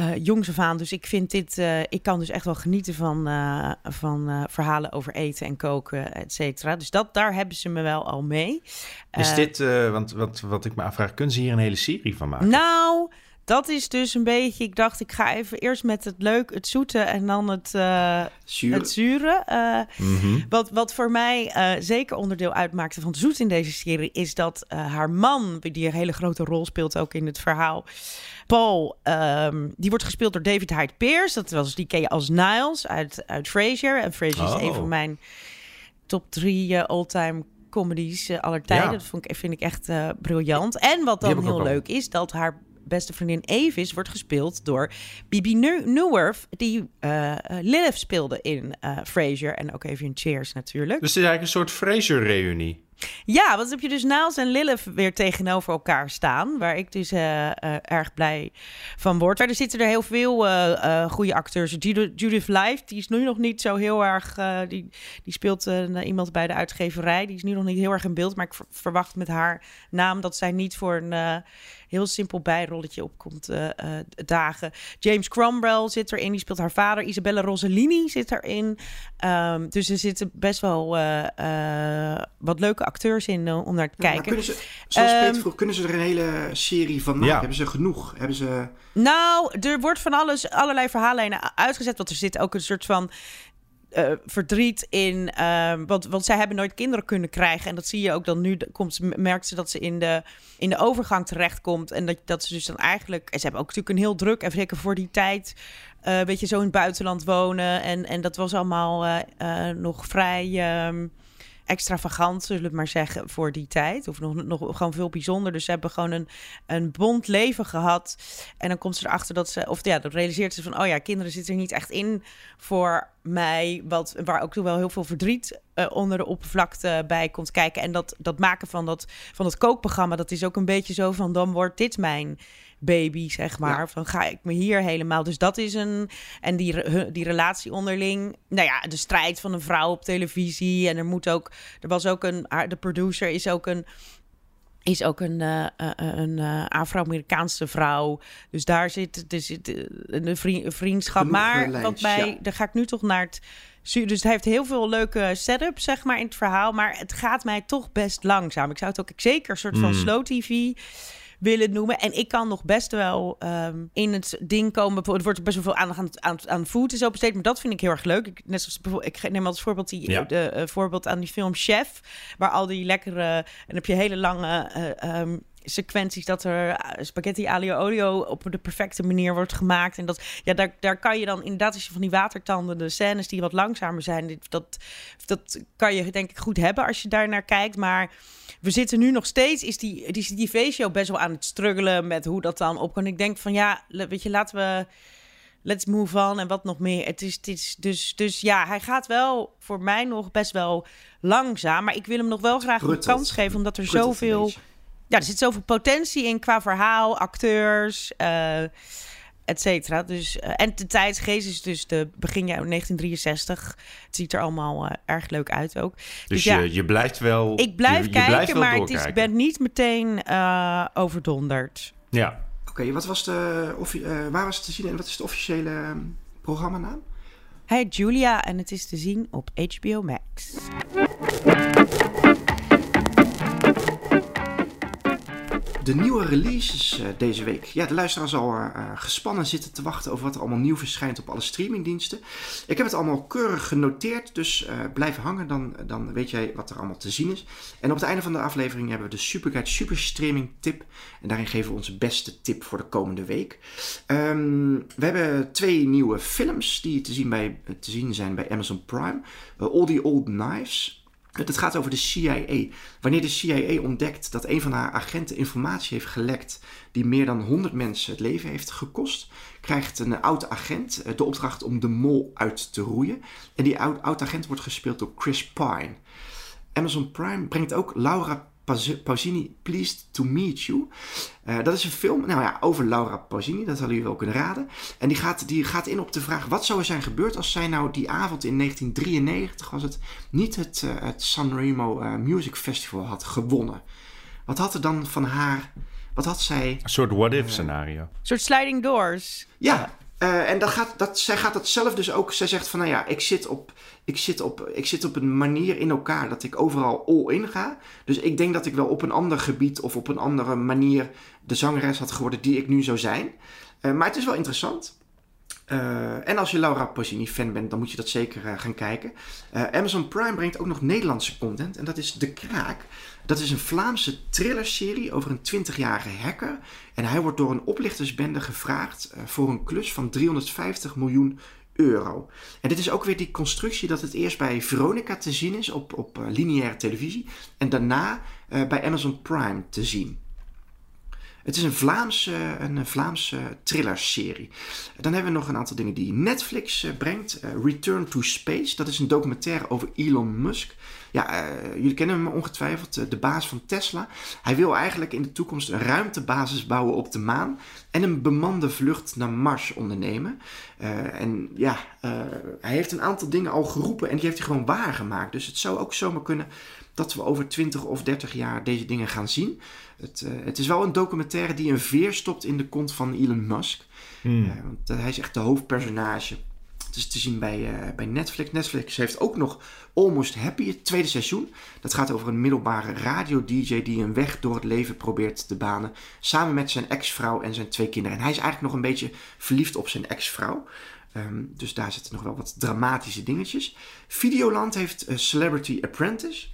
Uh, jongs af aan. Dus ik vind dit. Uh, ik kan dus echt wel genieten van, uh, van verhalen over eten en koken, et cetera. Dus dat, daar hebben ze me wel al mee. Is dit. want wat, wat ik me afvraag, kunnen ze hier een hele serie van maken? Nou dat is dus een beetje. Ik dacht, ik ga even eerst met het leuk, het zoete en dan het, uh, Zure. het zure. Uh, mm -hmm. wat, wat voor mij uh, zeker onderdeel uitmaakte van het zoet in deze serie, is dat haar man, die een hele grote rol speelt ook in het verhaal, Paul, um, die wordt gespeeld door David Hyde Pierce. Dat was die ken je als Niles uit, uit Frasier. En Frasier oh. is een van mijn top drie all-time comedies aller tijden. Ja. Dat vond ik, vind ik echt briljant. En wat dan heel leuk is, dat haar beste vriendin Avis wordt gespeeld door Bibi Newworth, die uh, Lilith speelde in uh, Frasier en ook even in Cheers natuurlijk. Dus het is eigenlijk een soort Frasier-reunie. Ja, want heb je dus Niles en Lilith weer tegenover elkaar staan. Waar ik dus uh, uh, erg blij van word. Verder zitten er heel veel uh, goede acteurs. Judith Life, die is nu nog niet zo heel erg... die, die speelt iemand bij de uitgeverij. Die is nu nog niet heel erg in beeld. Maar ik verwacht met haar naam dat zij niet voor een heel simpel bijrolletje opkomt dagen. James Cromwell zit erin. Die speelt haar vader. Isabella Rossellini zit erin. Um, dus er zitten best wel wat leuke acteurs in uh, om naar te kijken. Kunnen ze, zoals um, Peter vroeg, kunnen ze er een hele serie van maken? Ja. Hebben ze genoeg? Hebben ze... Nou, er wordt van alles, allerlei verhaallijnen uitgezet. Want er zit ook een soort van uh, verdriet in. Uh, want, want zij hebben nooit kinderen kunnen krijgen. En dat zie je ook dan nu. Komt, merkt ze dat ze in de, in de overgang terechtkomt. En dat, dat ze dus dan eigenlijk. En ze hebben ook natuurlijk een heel druk. En zeker voor die tijd. Uh, weet je, zo in het buitenland wonen. En, en dat was allemaal nog vrij. Um, extravagant, zullen we maar zeggen, voor die tijd. Of nog, nog gewoon veel bijzonder. Dus ze hebben gewoon een, een bond leven gehad. En dan komt ze erachter dat ze, of ja, dat realiseert ze van, oh ja, kinderen zitten er niet echt in voor mij. Wat, waar ook wel heel veel verdriet uh, onder de oppervlakte bij komt kijken. En dat, dat maken van dat, van dat kookprogramma, dat is ook een beetje zo van, dan wordt dit mijn baby, zeg maar. Van ga ik me hier helemaal. Dus dat is een. En die, die relatie onderling. Nou ja, de strijd van een vrouw op televisie. En er moet ook. Er was ook een. De producer is ook een is ook een, uh, een uh, Afro-Amerikaanse vrouw. Dus daar zit, er zit een vriendschap. maar wat bij, ja. daar ga ik nu toch naar het. Dus het heeft heel veel leuke setups, zeg maar, in het verhaal. Maar het gaat mij toch best langzaam. Ik zou het ook zeker een soort van mm. slow TV willen noemen. En ik kan nog best wel um, in het ding komen. Er wordt best wel veel aandacht aan, aan, aan food is besteed. Maar dat vind ik heel erg leuk. Ik, net zoals bijvoorbeeld, ik neem als voorbeeld, die, ja. de, uh, voorbeeld aan die film Chef. Waar al die lekkere... En dan heb je hele lange... Uh, um, sequenties dat er eh, spaghetti alio olio op de perfecte manier wordt gemaakt. En dat, ja, daar, daar kan je dan inderdaad, als je van die watertanden, de scènes die wat langzamer zijn, dat, dat kan je denk ik goed hebben als je daar naar kijkt. Maar we zitten nu nog steeds, is die, die, die V-show best wel aan het struggelen met hoe dat dan op kan. Ik denk van ja, weet je, laten we let's move on en wat nog meer. Het is, het is dus, dus ja, hij gaat wel voor mij nog best wel langzaam. Maar ik wil hem nog wel graag een kans geven, omdat er zoveel... Ja, er zit zoveel potentie in qua verhaal, acteurs, uh, et cetera. Dus, uh, en de tijdsgeest is dus de begin jaar 1963. Het ziet er allemaal uh, erg leuk uit ook. Dus, dus ja, je, je blijft wel Ik blijf je, je kijken, blijft maar het is, ik ben niet meteen overdonderd. Ja, Oké, okay, wat was de, uh, waar was het te zien en wat is de officiële uh, programmanaam? Hey Julia en het is te zien op HBO Max. De nieuwe releases uh, deze week. Ja, de luisteraar zal uh, gespannen zitten te wachten over wat er allemaal nieuw verschijnt op alle streamingdiensten. Ik heb het allemaal keurig genoteerd, dus uh, blijf hangen, dan, dan weet jij wat er allemaal te zien is. En op het einde van de aflevering hebben we de Superguide Super Streaming tip. En daarin geven we onze beste tip voor de komende week. Um, we hebben twee nieuwe films die te zien, bij, te zien zijn bij Amazon Prime. All the Old Knives. Het gaat over de CIA. Wanneer de CIA ontdekt dat een van haar agenten informatie heeft gelekt die meer dan 100 mensen het leven heeft gekost, krijgt een oud agent de opdracht om de mol uit te roeien. En die oud agent wordt gespeeld door Chris Pine. Amazon Prime brengt ook Laura Pausini, Pleased to Meet You. Uh, dat is een film nou ja, over Laura Pausini, dat hadden jullie wel kunnen raden. En die gaat, die gaat in op de vraag, wat zou er zijn gebeurd als zij nou die avond in 1993, was het, niet het, uh, het Sanremo uh, Music Festival had gewonnen. Wat had er dan van haar, wat had zij... Een soort what-if scenario. Een soort sliding doors. Ja, uh, en dat gaat, dat, zij gaat dat zelf dus ook. Zij zegt van, nou ja, ik zit, op, ik, zit op, ik zit op een manier in elkaar dat ik overal all in ga. Dus ik denk dat ik wel op een ander gebied of op een andere manier de zangeres had geworden die ik nu zou zijn. Uh, maar het is wel interessant. Uh, en als je Laura Pausini fan bent, dan moet je dat zeker gaan kijken. Amazon Prime brengt ook nog Nederlandse content. En dat is De Kraak. Dat is een Vlaamse thrillerserie over een 20-jarige hacker. En hij wordt door een oplichtersbende gevraagd voor een klus van 350 miljoen euro. En dit is ook weer die constructie dat het eerst bij Veronica te zien is op, op lineaire televisie. En daarna bij Amazon Prime te zien. Het is een Vlaamse, een Vlaamse thrillerserie. Dan hebben we nog een aantal dingen die Netflix brengt. Return to Space, dat is een documentaire over Elon Musk. Ja, jullie kennen hem ongetwijfeld, de baas van Tesla. Hij wil eigenlijk in de toekomst een ruimtebasis bouwen op de maan en een bemande vlucht naar Mars ondernemen. En ja, hij heeft een aantal dingen al geroepen en die heeft hij gewoon waargemaakt. Dus het zou ook zomaar kunnen dat we over 20 of 30 jaar deze dingen gaan zien. Het, uh, het is wel een documentaire die een veer stopt in de kont van Elon Musk. Hmm. Uh, want hij is echt de hoofdpersonage. Het is te zien bij, bij Netflix. Netflix heeft ook nog Almost Happy, het tweede seizoen. Dat gaat over een middelbare radio-dj die een weg door het leven probeert te banen. Samen met zijn ex-vrouw en zijn twee kinderen. En hij is eigenlijk nog een beetje verliefd op zijn ex-vrouw. Um, dus daar zitten nog wel wat dramatische dingetjes. Videoland heeft Celebrity Apprentice.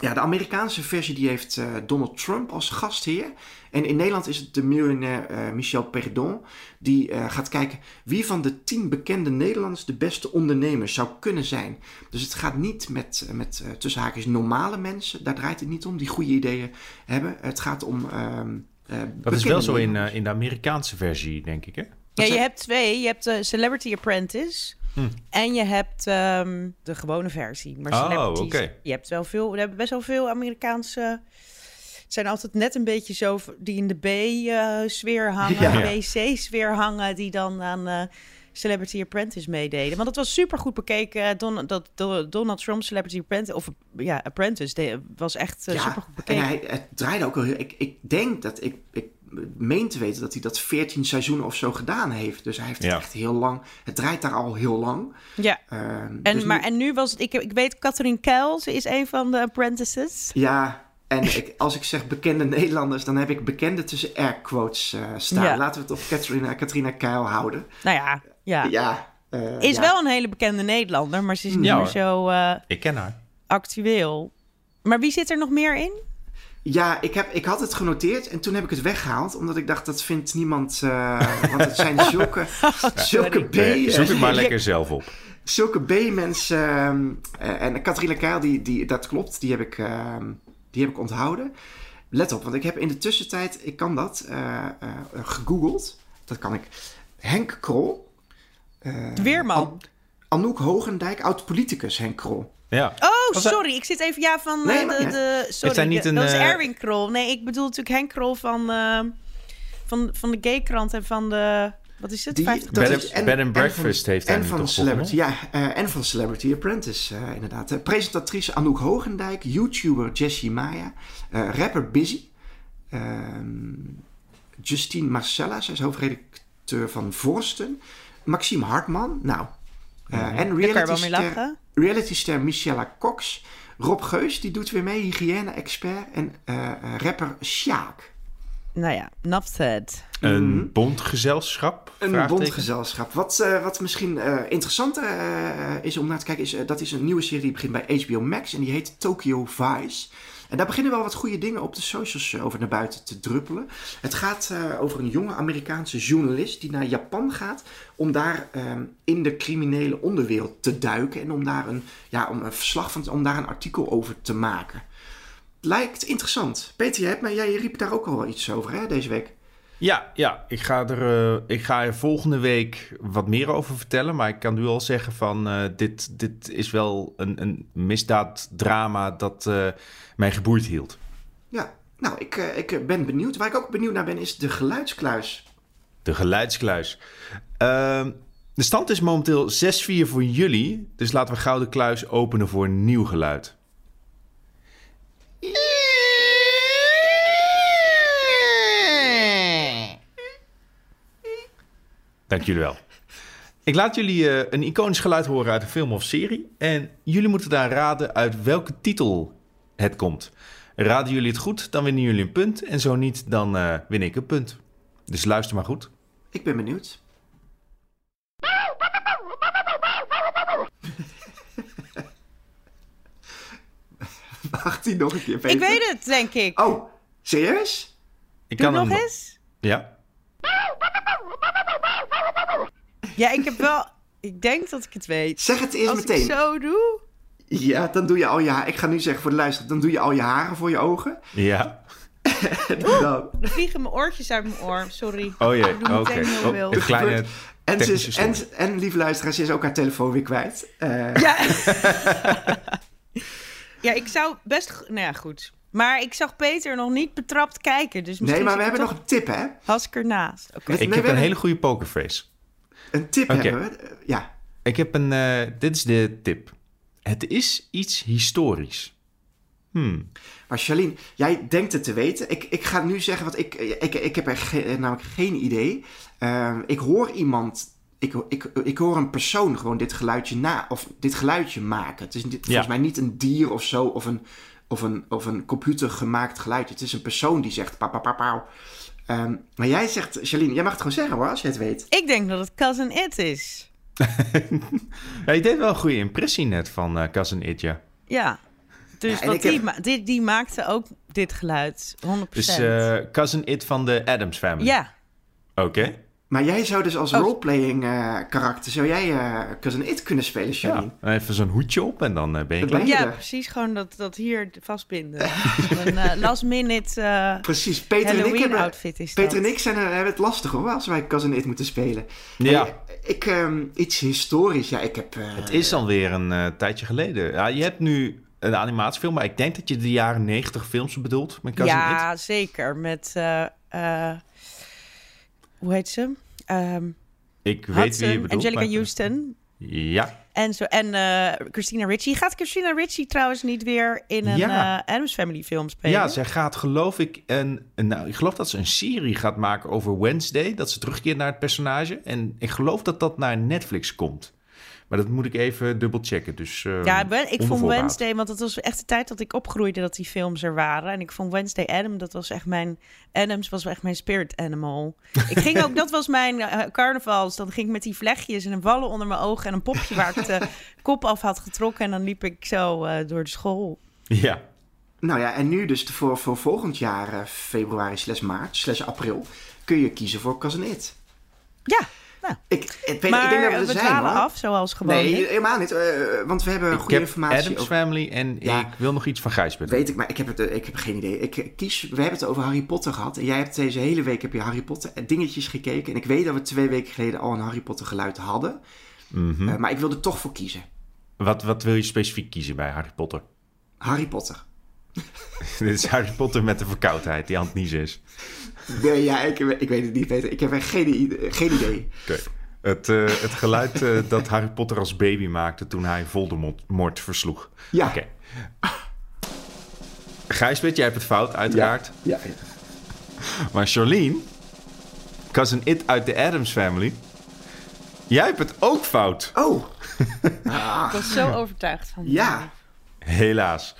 Ja, de Amerikaanse versie die heeft uh, Donald Trump als gastheer. En in Nederland is het de miljonair uh, Michel Perdon. Die uh, gaat kijken wie van de tien bekende Nederlanders de beste ondernemer zou kunnen zijn. Dus het gaat niet met, met tussen haakjes normale mensen. Daar draait het niet om, die goede ideeën hebben. Het gaat om. Ehm, dat is wel zo in, in de Amerikaanse versie, denk ik, hè? Ja, je hebt twee. Je hebt de Celebrity Apprentice. Hm. En je hebt um, de gewone versie. Maar oh, okay. Je hebt wel veel. We hebben best wel veel Amerikaanse. Het zijn altijd net een beetje zo die in de B-sfeer hangen, ja. B-C-sfeer hangen, die dan aan uh, Celebrity Apprentice meededen. Want het was super goed bekeken. Don, dat, Donald Trump Celebrity Apprentice, of ja, Apprentice, de, was echt uh, ja, super goed bekeken. En hij, het draaide ook al heel. Ik, ik denk dat ik, ik meen te weten dat hij dat 14 seizoenen of zo gedaan heeft. Dus hij heeft ja. echt heel lang. Het draait daar al heel lang. Ja. Uh, en, dus maar, nu, en nu was het. Ik, ik weet, Catherine Keil, ze is een van de apprentices. Ja. En ik, als ik zeg bekende Nederlanders, dan heb ik bekende tussen air quotes uh, staan. Ja. Laten we het op Catherine, Katrina Keil houden. Nou ja, ja. ja uh, is wel een hele bekende Nederlander, maar ze is niet meer zo. ik ken haar. Actueel. Maar wie zit er nog meer in? Ja, ik, heb, ik had het genoteerd en toen heb ik het weggehaald. Omdat ik dacht, dat vindt niemand... Uh, want het zijn zulke, zulke B... Nee, zoek het maar lekker zelf op. Zulke B-mensen... Uh, en Katrina Keil, die, die, dat klopt. Die heb, ik, uh, die heb ik onthouden. Let op, want ik heb in de tussentijd... Ik kan dat gegoogeld. Dat kan ik. Henk Krol. Weerman. An Anouk Hogendijk, oud-politicus Henk Krol. Ja. Oh, sorry. Ik zit even... Ja, van nee, de, de... Sorry, niet een, dat is Erwin Krol. Nee, ik bedoel natuurlijk Henk Krol van, uh, van, van de Gaykrant en van de... Wat is het? Die, bed, is, en, bed and Breakfast heeft hij en van Celebrity, Ja, uh, en van Celebrity Apprentice, uh, inderdaad. Uh, presentatrice Anouk Hogendijk, YouTuber Jessie Maya, rapper Busy, ehm, Justine Marcella, zij is hoofdredacteur van Vorsten, Maxime Hartman, nou, uh, en reality-ster reality Michelle Cox. Rob Geus, die doet weer mee, hygiëne-expert. En uh, rapper Sjaak. Nou ja, enough said. Een mm. bondgezelschap? Een bondgezelschap. Wat, uh, wat misschien uh, interessanter is om naar te kijken, is dat is een nieuwe serie die begint bij HBO Max. En die heet Tokyo Vice. En daar beginnen wel wat goede dingen op de socials over naar buiten te druppelen. Het gaat uh, over een jonge Amerikaanse journalist die naar Japan gaat om daar um, in de criminele onderwereld te duiken en om daar een, ja, om een verslag van, om daar een artikel over te maken. Lijkt interessant. Peter, jij, hebt, maar jij riep daar ook al wel iets over hè, deze week. Ja, ja ik, ga er, uh, ik ga er volgende week wat meer over vertellen. Maar ik kan nu al zeggen van uh, dit, dit is wel een, een misdaaddrama dat uh, mij geboeid hield. Ja, nou, ik, ik ben benieuwd. Waar ik ook benieuwd naar ben is de geluidskluis. De geluidskluis. Ehm, de stand is momenteel 6-4 voor jullie. Dus laten we gauw de kluis openen voor een nieuw geluid. Dank jullie wel. Ik laat jullie uh, een iconisch geluid horen uit een film of serie. En jullie moeten daar raden uit welke titel het komt. Raden jullie het goed, dan winnen jullie een punt. En zo niet, dan uh, win ik een punt. Dus luister maar goed. Ik ben benieuwd. Wacht hij nog een keer, Peter? Ik weet het, denk ik. Oh, serieus? Ik Doe kan nog eens? Ja. Ja, ik heb wel... Ik denk dat ik het weet. Zeg het eerst Als meteen. Als ik zo doe... Ja, dan doe je al je haar. Ik ga nu zeggen voor de luisteraar, dan doe je al je haren voor je ogen. Ja. dan... Er vliegen mijn oortjes uit mijn oor. Sorry. Oh jee, oké. Okay. Oh, een kleine en, ze is, en, en, lieve luisteraars, ze is ook haar telefoon weer kwijt. Uh... Ja. ja, ik zou best... Nou ja, goed. Maar ik zag Peter nog niet betrapt kijken. Dus nee, maar we hebben nog een tip, hè? Has ik ernaast. Okay. Ik heb een hele goede pokerface. Een tip hebben we? Ja. Ik heb een... Uh, dit is de tip. Het is iets historisch. Hmm. Maar Charlene, jij denkt het te weten. Ik, ik ga nu zeggen wat ik... Ik, ik heb er ge, namelijk geen idee. Uh, ik hoor iemand... Ik, ik, ik hoor een persoon gewoon dit geluidje na... Of dit geluidje maken. Het is dit, volgens mij niet een dier of zo... Of een, of een, of een computergemaakt geluidje. Het is een persoon die zegt... Pa, pa, pa, pa. Um, maar jij zegt, Charlene, jij mag het gewoon zeggen hoor, als je het weet. Ik denk dat het Cousin It is. ja, je deed wel een goede impressie net van uh, Cousin It, ja. Ja, dus ja, wat die, heb... die, die, maakte ook dit geluid, 100%. Dus uh, Cousin It van de Adams Family? Ja. Oké. Maar jij zou dus als oh. roleplaying uh, karakter, zou jij uh, Cousin It kunnen spelen, Janine? Ja, even zo'n hoedje op en dan uh, ben je klaar. Ja, precies. Gewoon dat, dat hier vastbinden. een last minute precies. Peter Halloween en ik hebben, outfit is Peter dat. en ik zijn, hebben het lastig hoor, als wij Cousin It moeten spelen. Ja. Hey, ik, um, iets historisch, ja, ik heb... het is alweer een tijdje geleden. Ja, je hebt nu een animatiefilm, maar ik denk dat je de jaren negentig films bedoelt met Cousin ja, It. Ja, zeker. Met... hoe heet ze? Um, ik weet wie je bedoelt. Angelica maar... Houston. Ja. En, zo, en uh, Christina Ricci. Gaat Christina Ricci trouwens niet weer in een ja. uh, Adams Family film spelen? Ja, zij gaat geloof ik... Een, een, nou, ik geloof dat ze een serie gaat maken over Wednesday. Dat ze terugkeert naar het personage. En ik geloof dat dat naar Netflix komt. Maar dat moet ik even dubbel checken. Dus, uh, ja, ik vond Wednesday, want het was echt de tijd dat ik opgroeide dat die films er waren. En ik vond Wednesday Adam, dat was echt mijn. Adams was echt mijn spirit animal. ik ging ook, dat was mijn uh, carnavals. Dan ging ik met die vlechtjes en een wallen onder mijn ogen en een popje waar ik de kop af had getrokken. En dan liep ik zo uh, door de school. Ja. Nou ja, en nu dus voor, voor volgend jaar, uh, februari slash maart slash april, kun je kiezen voor Cousin It. Ja. Nou. Ik, ik, weet, maar ik denk dat we er we zijn, hoor. af, zoals gewoon. Nee, helemaal niet. eh, want we hebben Ik goede heb informatie Adams over... Family en Ja. ik wil nog iets van Gijsbert. Weet ik, maar ik heb, het, eh, ik heb geen idee. Ik eh, kies, we hebben het over Harry Potter gehad. En jij hebt deze hele week heb je Harry Potter dingetjes gekeken. En ik weet dat we twee weken geleden al een Harry Potter geluid hadden. Mhm. Maar ik wil er toch voor kiezen. wat, wat wil je specifiek kiezen bij Harry Potter? Harry Potter. Dit is Harry Potter met de verkoudheid die aan het niezen is. Nee, ja, ik, ik weet het niet beter. Ik heb echt geen, idee- geen idee. Oké. Het, eh, het geluid eh, dat Harry Potter als baby maakte toen hij Voldemort versloeg. Ja. Oké. Gijsbert, jij hebt het fout, uiteraard. Ja, Maar Charlene, cousin It uit de Adams Family, jij hebt het ook fout. Oh, Ik was zo overtuigd van. ja. Helaas.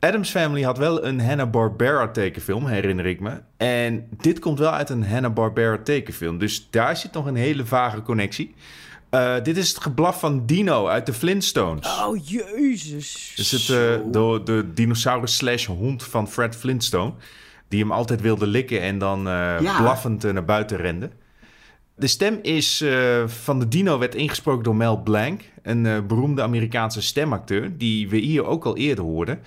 Adams Family had wel een Hanna-Barbera tekenfilm, herinner ik me. En dit komt wel uit een Hanna-Barbera tekenfilm. Dus daar zit nog een hele vage connectie. Eh, dit is het geblaf van Dino uit de Flintstones. Oh, jezus. Dus het, eh, de, de dinosaurus slash hond van Fred Flintstone. Die hem altijd wilde likken en dan eh, Ja. blaffend naar buiten rende. De stem is, eh, van de dino werd ingesproken door Mel Blanc. Een eh, beroemde Amerikaanse stemacteur. Die we hier ook al eerder hoorden.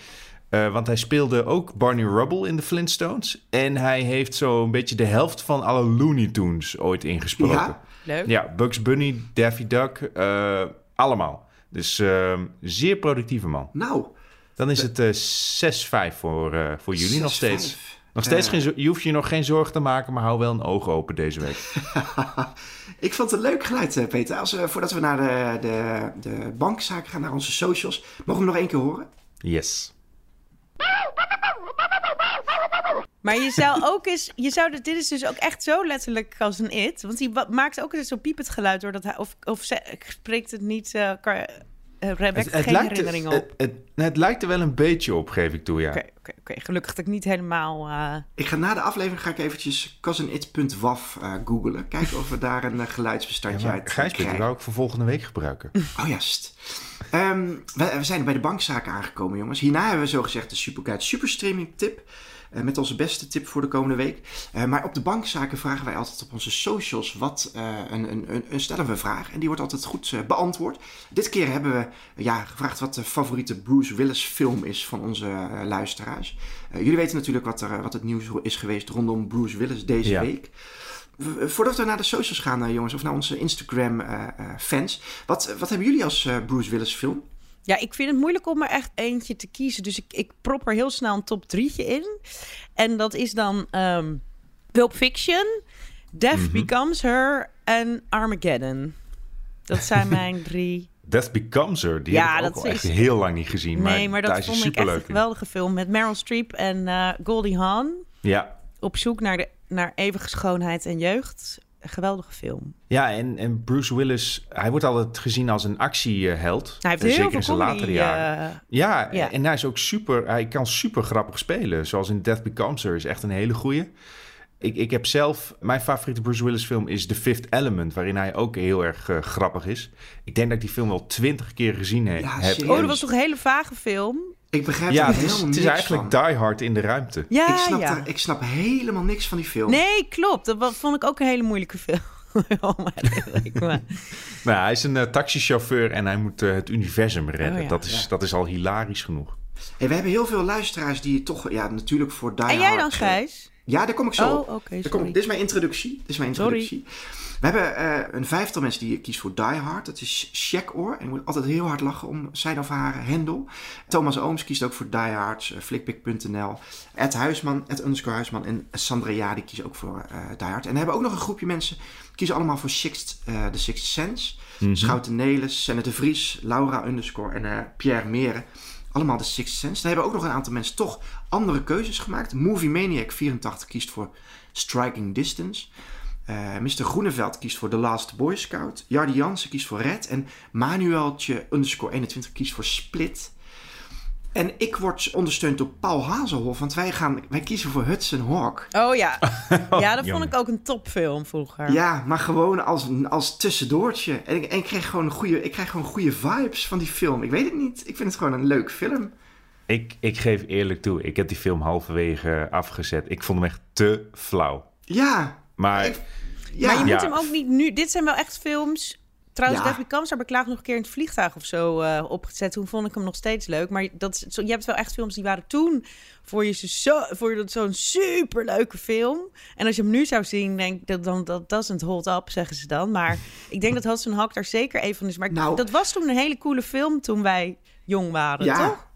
Eh, want hij speelde ook Barney Rubble in de Flintstones. En hij heeft zo'n beetje de helft van alle Looney Tunes ooit ingesproken. Ja? Leuk. Ja, Bugs Bunny, Daffy Duck, allemaal. Dus eh, zeer productieve man. Nou, Dan is het eh 6-5 voor, voor jullie nog 6-5. steeds. Nog steeds Eh. geen, je hoeft je nog geen zorgen te maken, maar hou wel een oog open deze week. ik vond het een leuk geluid, eh, Peter. Als, we voordat we naar de, de, de bankzaak gaan, naar onze socials, mogen we hem nog één keer horen? Yes. Maar je zou ook eens, je zou, dit is dus ook echt zo letterlijk als een it. Want hij maakt ook eens zo'n piepend geluid doordat hij, of, spreekt het niet, eh uh, Rebecca geen herinnering op. het, het, het lijkt er wel een beetje op, geef ik toe, ja. Oké, oké, oké. Gelukkig dat ik niet helemaal... eh, Ik ga na de aflevering ga ik eventjes cousinit.waf eh googlen. Kijken of we daar een eh, Ja, geluidsbestandje uit eh, Gijsbert, die krijgen. wou ik voor volgende week gebruiken. Oh juist. Ehm, we, we zijn bij de bankzaken aangekomen, jongens. Hierna hebben we zogezegd de Superguide Superstreaming tip. eh, met onze beste tip voor de komende week. Eh, maar op de bankzaken vragen wij altijd op onze socials wat eh, een, een, een, een stellen we een vraag. En die wordt altijd goed beantwoord. Dit keer hebben we ja, gevraagd wat de favoriete Bruce Willis film is van onze luisteraars. Jullie weten natuurlijk wat, er, wat het nieuws is geweest rondom Bruce Willis deze Ja. week. Voordat we naar de socials gaan, eh, jongens, of naar onze Instagram-fans. wat, wat hebben jullie als eh, Bruce Willis film? Ja, ik vind het moeilijk om er echt eentje te kiezen. Dus ik, ik prop er heel snel een top drietje in. En dat is dan ehm Pulp Fiction, Death Mhm. Becomes Her en Armageddon. Dat zijn mijn drie. Death Becomes Her, die Ja, heb ik ook dat al is- echt heel lang niet gezien. nee, maar dat is hij vond ik echt een geweldige film. Met Meryl Streep en eh, Goldie Hawn. Ja, Op zoek naar, de, naar eeuwige schoonheid en jeugd. Een geweldige film. Ja, en, en Bruce Willis, hij wordt altijd gezien als een actieheld. Hij heeft Eh, heel zeker veel in zijn latere jaren. eh, Ja, Ja. en hij is ook super, hij kan super grappig spelen. Zoals in Death Becomes Her is echt een hele goeie. Ik, ik heb zelf, mijn favoriete Bruce Willis film is The Fifth Element, waarin hij ook heel erg eh, grappig is. Ik denk dat ik die film wel twintig keer gezien he- Ja, heb. Oh, dat was toch een hele vage film? Ik begrijp Ja, er het is, helemaal het is eigenlijk van. Die Hard in de ruimte. Ja, ik, snap ja. er- ik snap helemaal niks van die film. Nee, klopt. Dat vond ik ook een hele moeilijke film. oh, maar Nou, hij is een eh, taxichauffeur en hij moet eh, het universum redden. Oh ja. dat, is, Ja. dat is al hilarisch genoeg. Hey, we hebben heel veel luisteraars die toch, ja, natuurlijk voor Die En jij dan, eh, Gijs? Ja, daar kom ik zo Oh, op. kom dit is mijn introductie. Dit is mijn Sorry. introductie. We hebben eh, een vijftal mensen die kiezen voor Die Hard. Dat is Shaq En ik moet altijd heel hard lachen om zijn of haar hendel. Thomas Ooms kiest ook voor Die Hard. Uh, Flickpick.nl. Ed Huisman, Ed underscore Huisman. En Sandra Ja, die kiezen ook voor eh Die Hard. En dan hebben we ook nog een groepje mensen. Die kiezen allemaal voor Sixth, eh, The Sixth Sense. Mhm. Schouten Nelis, Senne de Vries, Laura underscore en eh, Pierre Meren. Allemaal de Sixth Sense. Dan hebben we ook nog een aantal mensen toch andere keuzes gemaakt. Movie Maniac 84 kiest voor Striking Distance. Eh Mr. Groeneveld kiest voor The Last Boy Scout. Jardi Jansen kiest voor Red. En Manueltje underscore 21 kiest voor Split. En ik word ondersteund door Paul Hazelhoff. Want wij, gaan, wij kiezen voor Hudson Hawk. Oh ja. Ja, dat vond ik ook een topfilm vroeger. Ja, maar gewoon als, als tussendoortje. En ik, en ik, krijg gewoon goede, ik krijg gewoon goede vibes van die film. Ik weet het niet. Ik vind het gewoon een leuk film. Ik, ik geef eerlijk toe, ik heb die film halverwege afgezet. Ik vond hem echt te flauw. Ja. Maar, ik- ja. Maar je Ja. moet hem ook niet nu... Dit zijn wel echt films... Trouwens, Ja. David Kamsar beklaagd nog een keer in het vliegtuig of zo eh, opgezet. Toen vond ik hem nog steeds leuk. Maar dat, zo, je hebt wel echt films die waren toen voor je, zo, voor je dat zo'n superleuke film. En als je hem nu zou zien, denk ik dat dan dat doesn't hold up, zeggen ze dan. Maar ik denk dat Hudson Hawk daar zeker een van is. Maar ik- Nou. dat was toen een hele coole film toen wij jong waren, Ja, toch?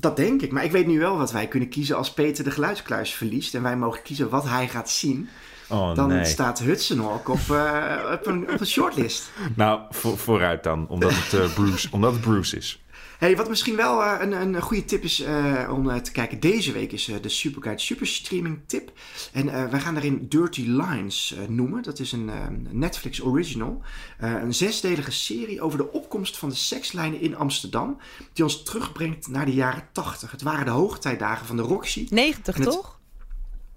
Dat denk ik. Maar ik weet nu wel wat wij kunnen kiezen als Peter de geluidskluis verliest. En wij mogen kiezen wat hij gaat zien. oh Dan nee. staat Hudson Hawk op, eh, op, een, op een shortlist. Nou, voor, vooruit dan, omdat het, eh, Bruce, omdat het Bruce is. Hey, wat misschien wel eh, een, een goede tip is eh, om eh, te kijken deze week is de Superguide Superstreaming tip. En wij gaan daarin Dirty Lines noemen. Dat is een eh, Netflix original. Een zesdelige serie over de opkomst van de sekslijnen in Amsterdam. Die ons terugbrengt naar de jaren 80. Het waren de hoogtijdagen van de Roxy. 90, En het- toch?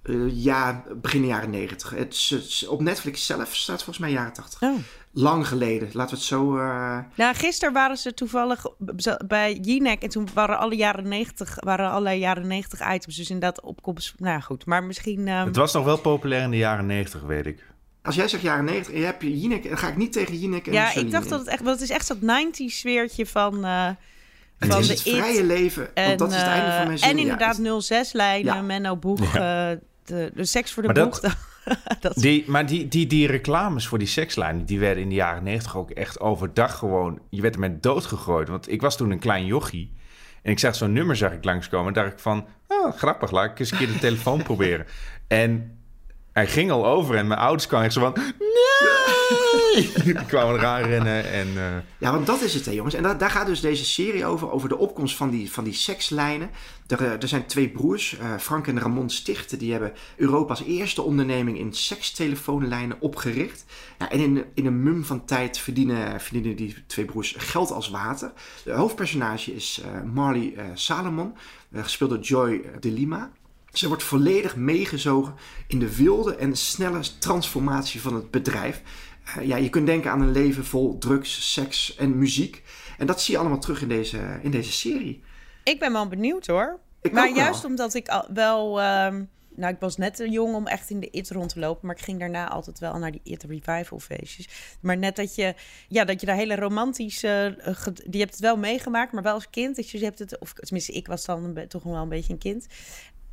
Eh, ja, begin de jaren 90. Is- op Netflix zelf staat volgens mij jaren 80. Oh. Lang geleden. Laten we het zo... eh, Nou, gisteren waren ze toevallig bij Jinek en toen waren alle jaren 90, waren allerlei jaren 90 items. Dus inderdaad opkomst. Nou ja, goed, maar misschien. ehm, Het was nog wel populair in de jaren negentig, weet ik. Als jij zegt jaren 90 en je hebt je Jinek, dan ga ik niet tegen Jinek en ja, ik dacht in. dat het echt. Want het is echt dat 90s sfeertje van. eh Het van is de het It vrije leven, En, want dat is het einde van mijn zin. en inderdaad het- 06-lijnen, Ja. Menno Boeg, eh, de, de seks voor de Maar boeg. dat- dat, Die, maar die, die, die reclames voor die sekslijnen, die werden in de jaren negentig ook echt overdag gewoon... Je werd ermee doodgegooid. Want ik was toen een klein jochie. En ik zag zo'n nummer zag ik langskomen. En dacht ik van, oh, grappig, laat ik eens een keer de telefoon proberen. En hij ging al over en mijn ouders kwamen echt zo van... Nee! Die kwamen eraan rennen en... eh, Ja, want dat is het, hè, jongens. En da- daar gaat dus deze serie over, over de opkomst van die, van die sekslijnen. Er, eh, er zijn twee broers, eh, Frank en Ramon Stichten, die hebben Europa's eerste onderneming in sekstelefoonlijnen opgericht. Ja, en in, in een mum van tijd verdienen, verdienen die twee broers geld als water. De hoofdpersonage is Marley Salomon, gespeeld door Joy de Lima. Ze wordt volledig meegezogen in de wilde en snelle transformatie van het bedrijf. Eh, ja, je kunt denken aan een leven vol drugs, seks en muziek. En dat zie je allemaal terug in deze, in deze serie. ik ben wel benieuwd hoor. Ik maar wel. juist omdat ik al wel. ehm, nou, ik was net te jong om echt in de IT rond te lopen. Maar ik ging daarna altijd wel naar die IT revival feestjes. Maar net dat je, ja, dat je daar hele romantische. ge- die hebt het wel meegemaakt, maar wel als kind. Dus je hebt het, of tenminste, ik was dan toch nog wel een beetje een kind.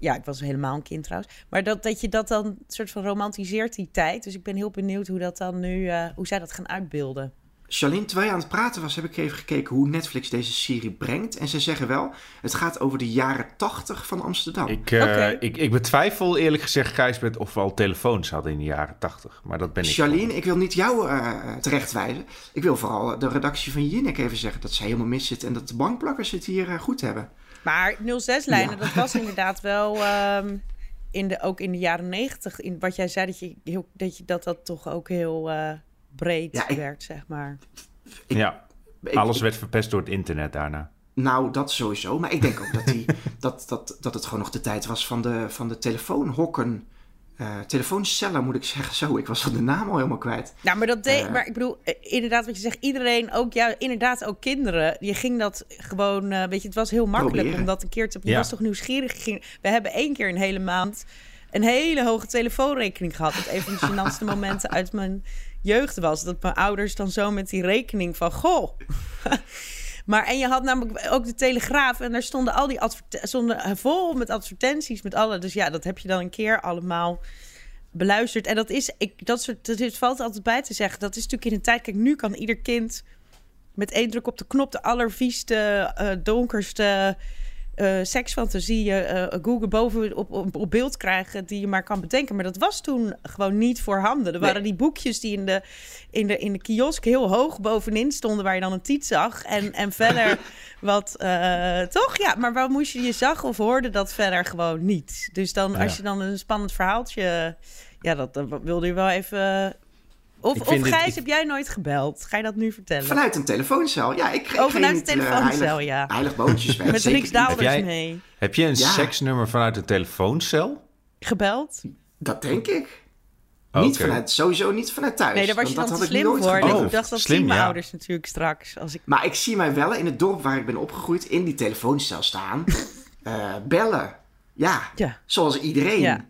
Ja, ik was helemaal een kind trouwens. Maar dat, dat je dat dan soort van romantiseert, die tijd. Dus ik ben heel benieuwd hoe dat dan nu, eh, hoe zij dat gaan uitbeelden. Charlene, terwijl je aan het praten was, heb ik even gekeken hoe Netflix deze serie brengt. En ze zeggen wel, het gaat over de jaren 80 van Amsterdam. ik, eh, ik, ik betwijfel eerlijk gezegd, Gijsbert, of we al telefoons hadden in de jaren tachtig. Maar dat ben ik. Charlene, ik wil niet jou eh terechtwijzen. Ik wil vooral de redactie van Jinek even zeggen dat zij helemaal mis zit en dat de bankplakkers het hier goed hebben. Maar 06-lijnen, Ja. dat was inderdaad wel ehm, in de, ook in de jaren 90. In wat jij zei, dat je, heel, dat, je, dat dat toch ook heel eh, breed Ja, ik- werd, zeg maar. Ja, Ik- alles ik- werd verpest door het internet daarna. Nou, dat sowieso. Maar ik denk ook dat, die, dat, dat, dat het gewoon nog de tijd was van de, van de telefoonhokken. Eh, telefooncellen moet ik zeggen. Zo, ik was al de naam al helemaal kwijt. Nou, maar dat deed, Eh. maar ik bedoel, eh, inderdaad, wat je zegt, iedereen, ook ja, inderdaad, ook kinderen, je ging dat gewoon, eh, weet je, het was heel makkelijk Proberen. om dat een keer te, je Ja. was toch nieuwsgierig. Ging, we hebben één keer een hele maand een hele hoge telefoonrekening gehad. Dat een van de gênantste momenten uit mijn jeugd was. Dat mijn ouders dan zo met die rekening van, goh. Maar en je had namelijk ook de Telegraaf en daar stonden al die stonden vol met advertenties met alle. Dus ja, dat heb je dan een keer allemaal beluisterd. En dat is, ik, dat soort, dat valt altijd bij te zeggen. Dat is natuurlijk in een tijd, kijk, nu kan ieder kind met één druk op de knop de allervieste, eh, donkerste eh seksfantasieën eh, Google boven op, op, op beeld krijgen die je maar kan bedenken. Maar dat was toen gewoon niet voorhanden. Er Nee. waren die boekjes die in de, in, de, in de kiosk heel hoog bovenin stonden, waar je dan een tiet zag. En, en verder wat, eh, toch? Ja, maar waar moest je, je zag of hoorde dat verder gewoon niet. Dus dan, als je dan een spannend verhaaltje, ja, dat, dat wilde je wel even... Of, Ik of dit- Gijs, ik- heb jij nooit gebeld? Ga je dat nu vertellen? Vanuit een telefooncel. Ja, ik, ik Oh, vanuit de eh, telefooncel, heilig, ja. Heilig boontjes weg. Met niet. Daalders mee. Heb je een Ja. seksnummer vanuit een telefooncel? Gebeld? Dat denk ik. Niet vanuit, sowieso niet vanuit thuis. Nee, daar was je want dan dat te had ik slim nooit voor. Oh, ik dacht, dat slim, zien mijn ja. ouders natuurlijk straks. Als ik... Maar ik zie mij wel in het dorp waar ik ben opgegroeid in die telefooncel staan. eh, bellen. Ja, Ja. zoals iedereen. Ja.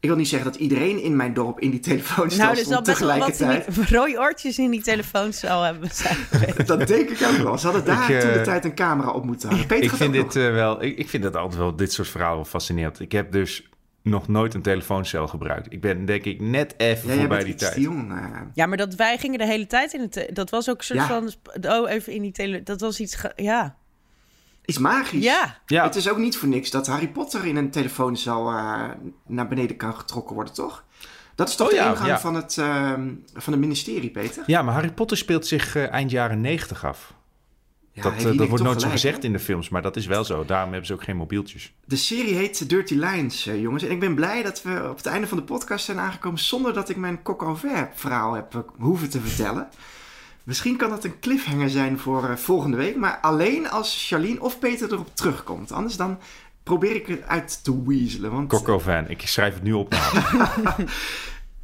Ik wil niet zeggen dat iedereen in mijn dorp in die telefooncel Nou, dus stond al best wel wat tegelijkertijd. die rode oortjes in die telefooncel hebben zijn. Dat denk ik ook wel. Ze hadden daar Ik, eh, toen de tijd een camera op moeten hangen. Peter Ik vind, dit, eh, wel, ik, ik vind dat altijd wel, dit soort verhalen wel fascinerend. Ik heb dus nog nooit een telefooncel gebruikt. Ik ben denk ik net even Ja, voorbij die tijd. jong. eh. Ja, maar dat wij gingen de hele tijd in het... Dat was ook een soort Ja. van... Oh, even in die tele... Dat was iets... Ja. Iets magisch. Ja. Ja, Het is ook niet voor niks dat Harry Potter in een telefooncel eh, naar beneden kan getrokken worden, toch? Dat is toch Oh de ja, ingang ja. van, het, ehm, van het ministerie, Peter? ja, maar Harry Potter speelt zich eh, eind jaren negentig af. Ja, dat eh, dat wordt nooit zo gezegd in de films, maar dat is wel zo. Daarom hebben ze ook geen mobieltjes. De serie heet Dirty Lines, jongens. En ik ben blij dat we op het einde van de podcast zijn aangekomen zonder dat ik mijn coq verhaal heb hoeven te vertellen. Misschien kan dat een cliffhanger zijn voor eh, volgende week, maar alleen als Charlene of Peter erop terugkomt. Anders dan probeer ik het uit te weaselen. Want Coco Van, ik schrijf het nu op.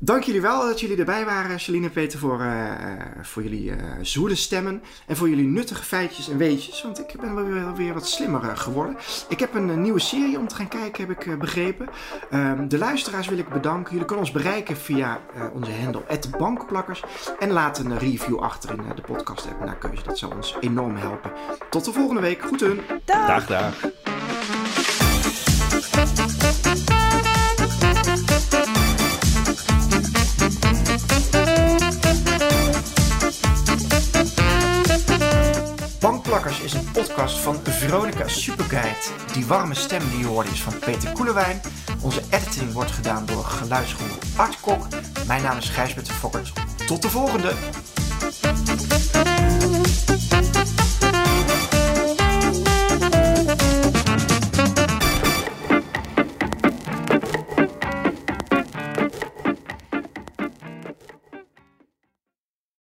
Dank jullie wel dat jullie erbij waren, Charlene en Peter, voor, eh, eh, voor jullie eh zoele stemmen. En voor jullie nuttige feitjes en weetjes. Want ik ben wel weer, weer wat slimmer geworden. Ik heb een, nieuwe serie om te gaan kijken, heb ik begrepen. Ehm, de luisteraars wil ik bedanken. Jullie kunnen ons bereiken via eh, onze handle, bankplakkers. En laat een review achter in de podcast app naar keuze. Dat zou ons enorm helpen. Tot de volgende week. Goed hun. Dag. Dag, dag. Is een podcast van Veronica Superguide. Die warme stem die je hoorde is van Peter Koelewijn. Onze editing wordt gedaan door geluidsgroep Art Kok. Mijn naam is Gijsbert Fokkert. Tot de volgende!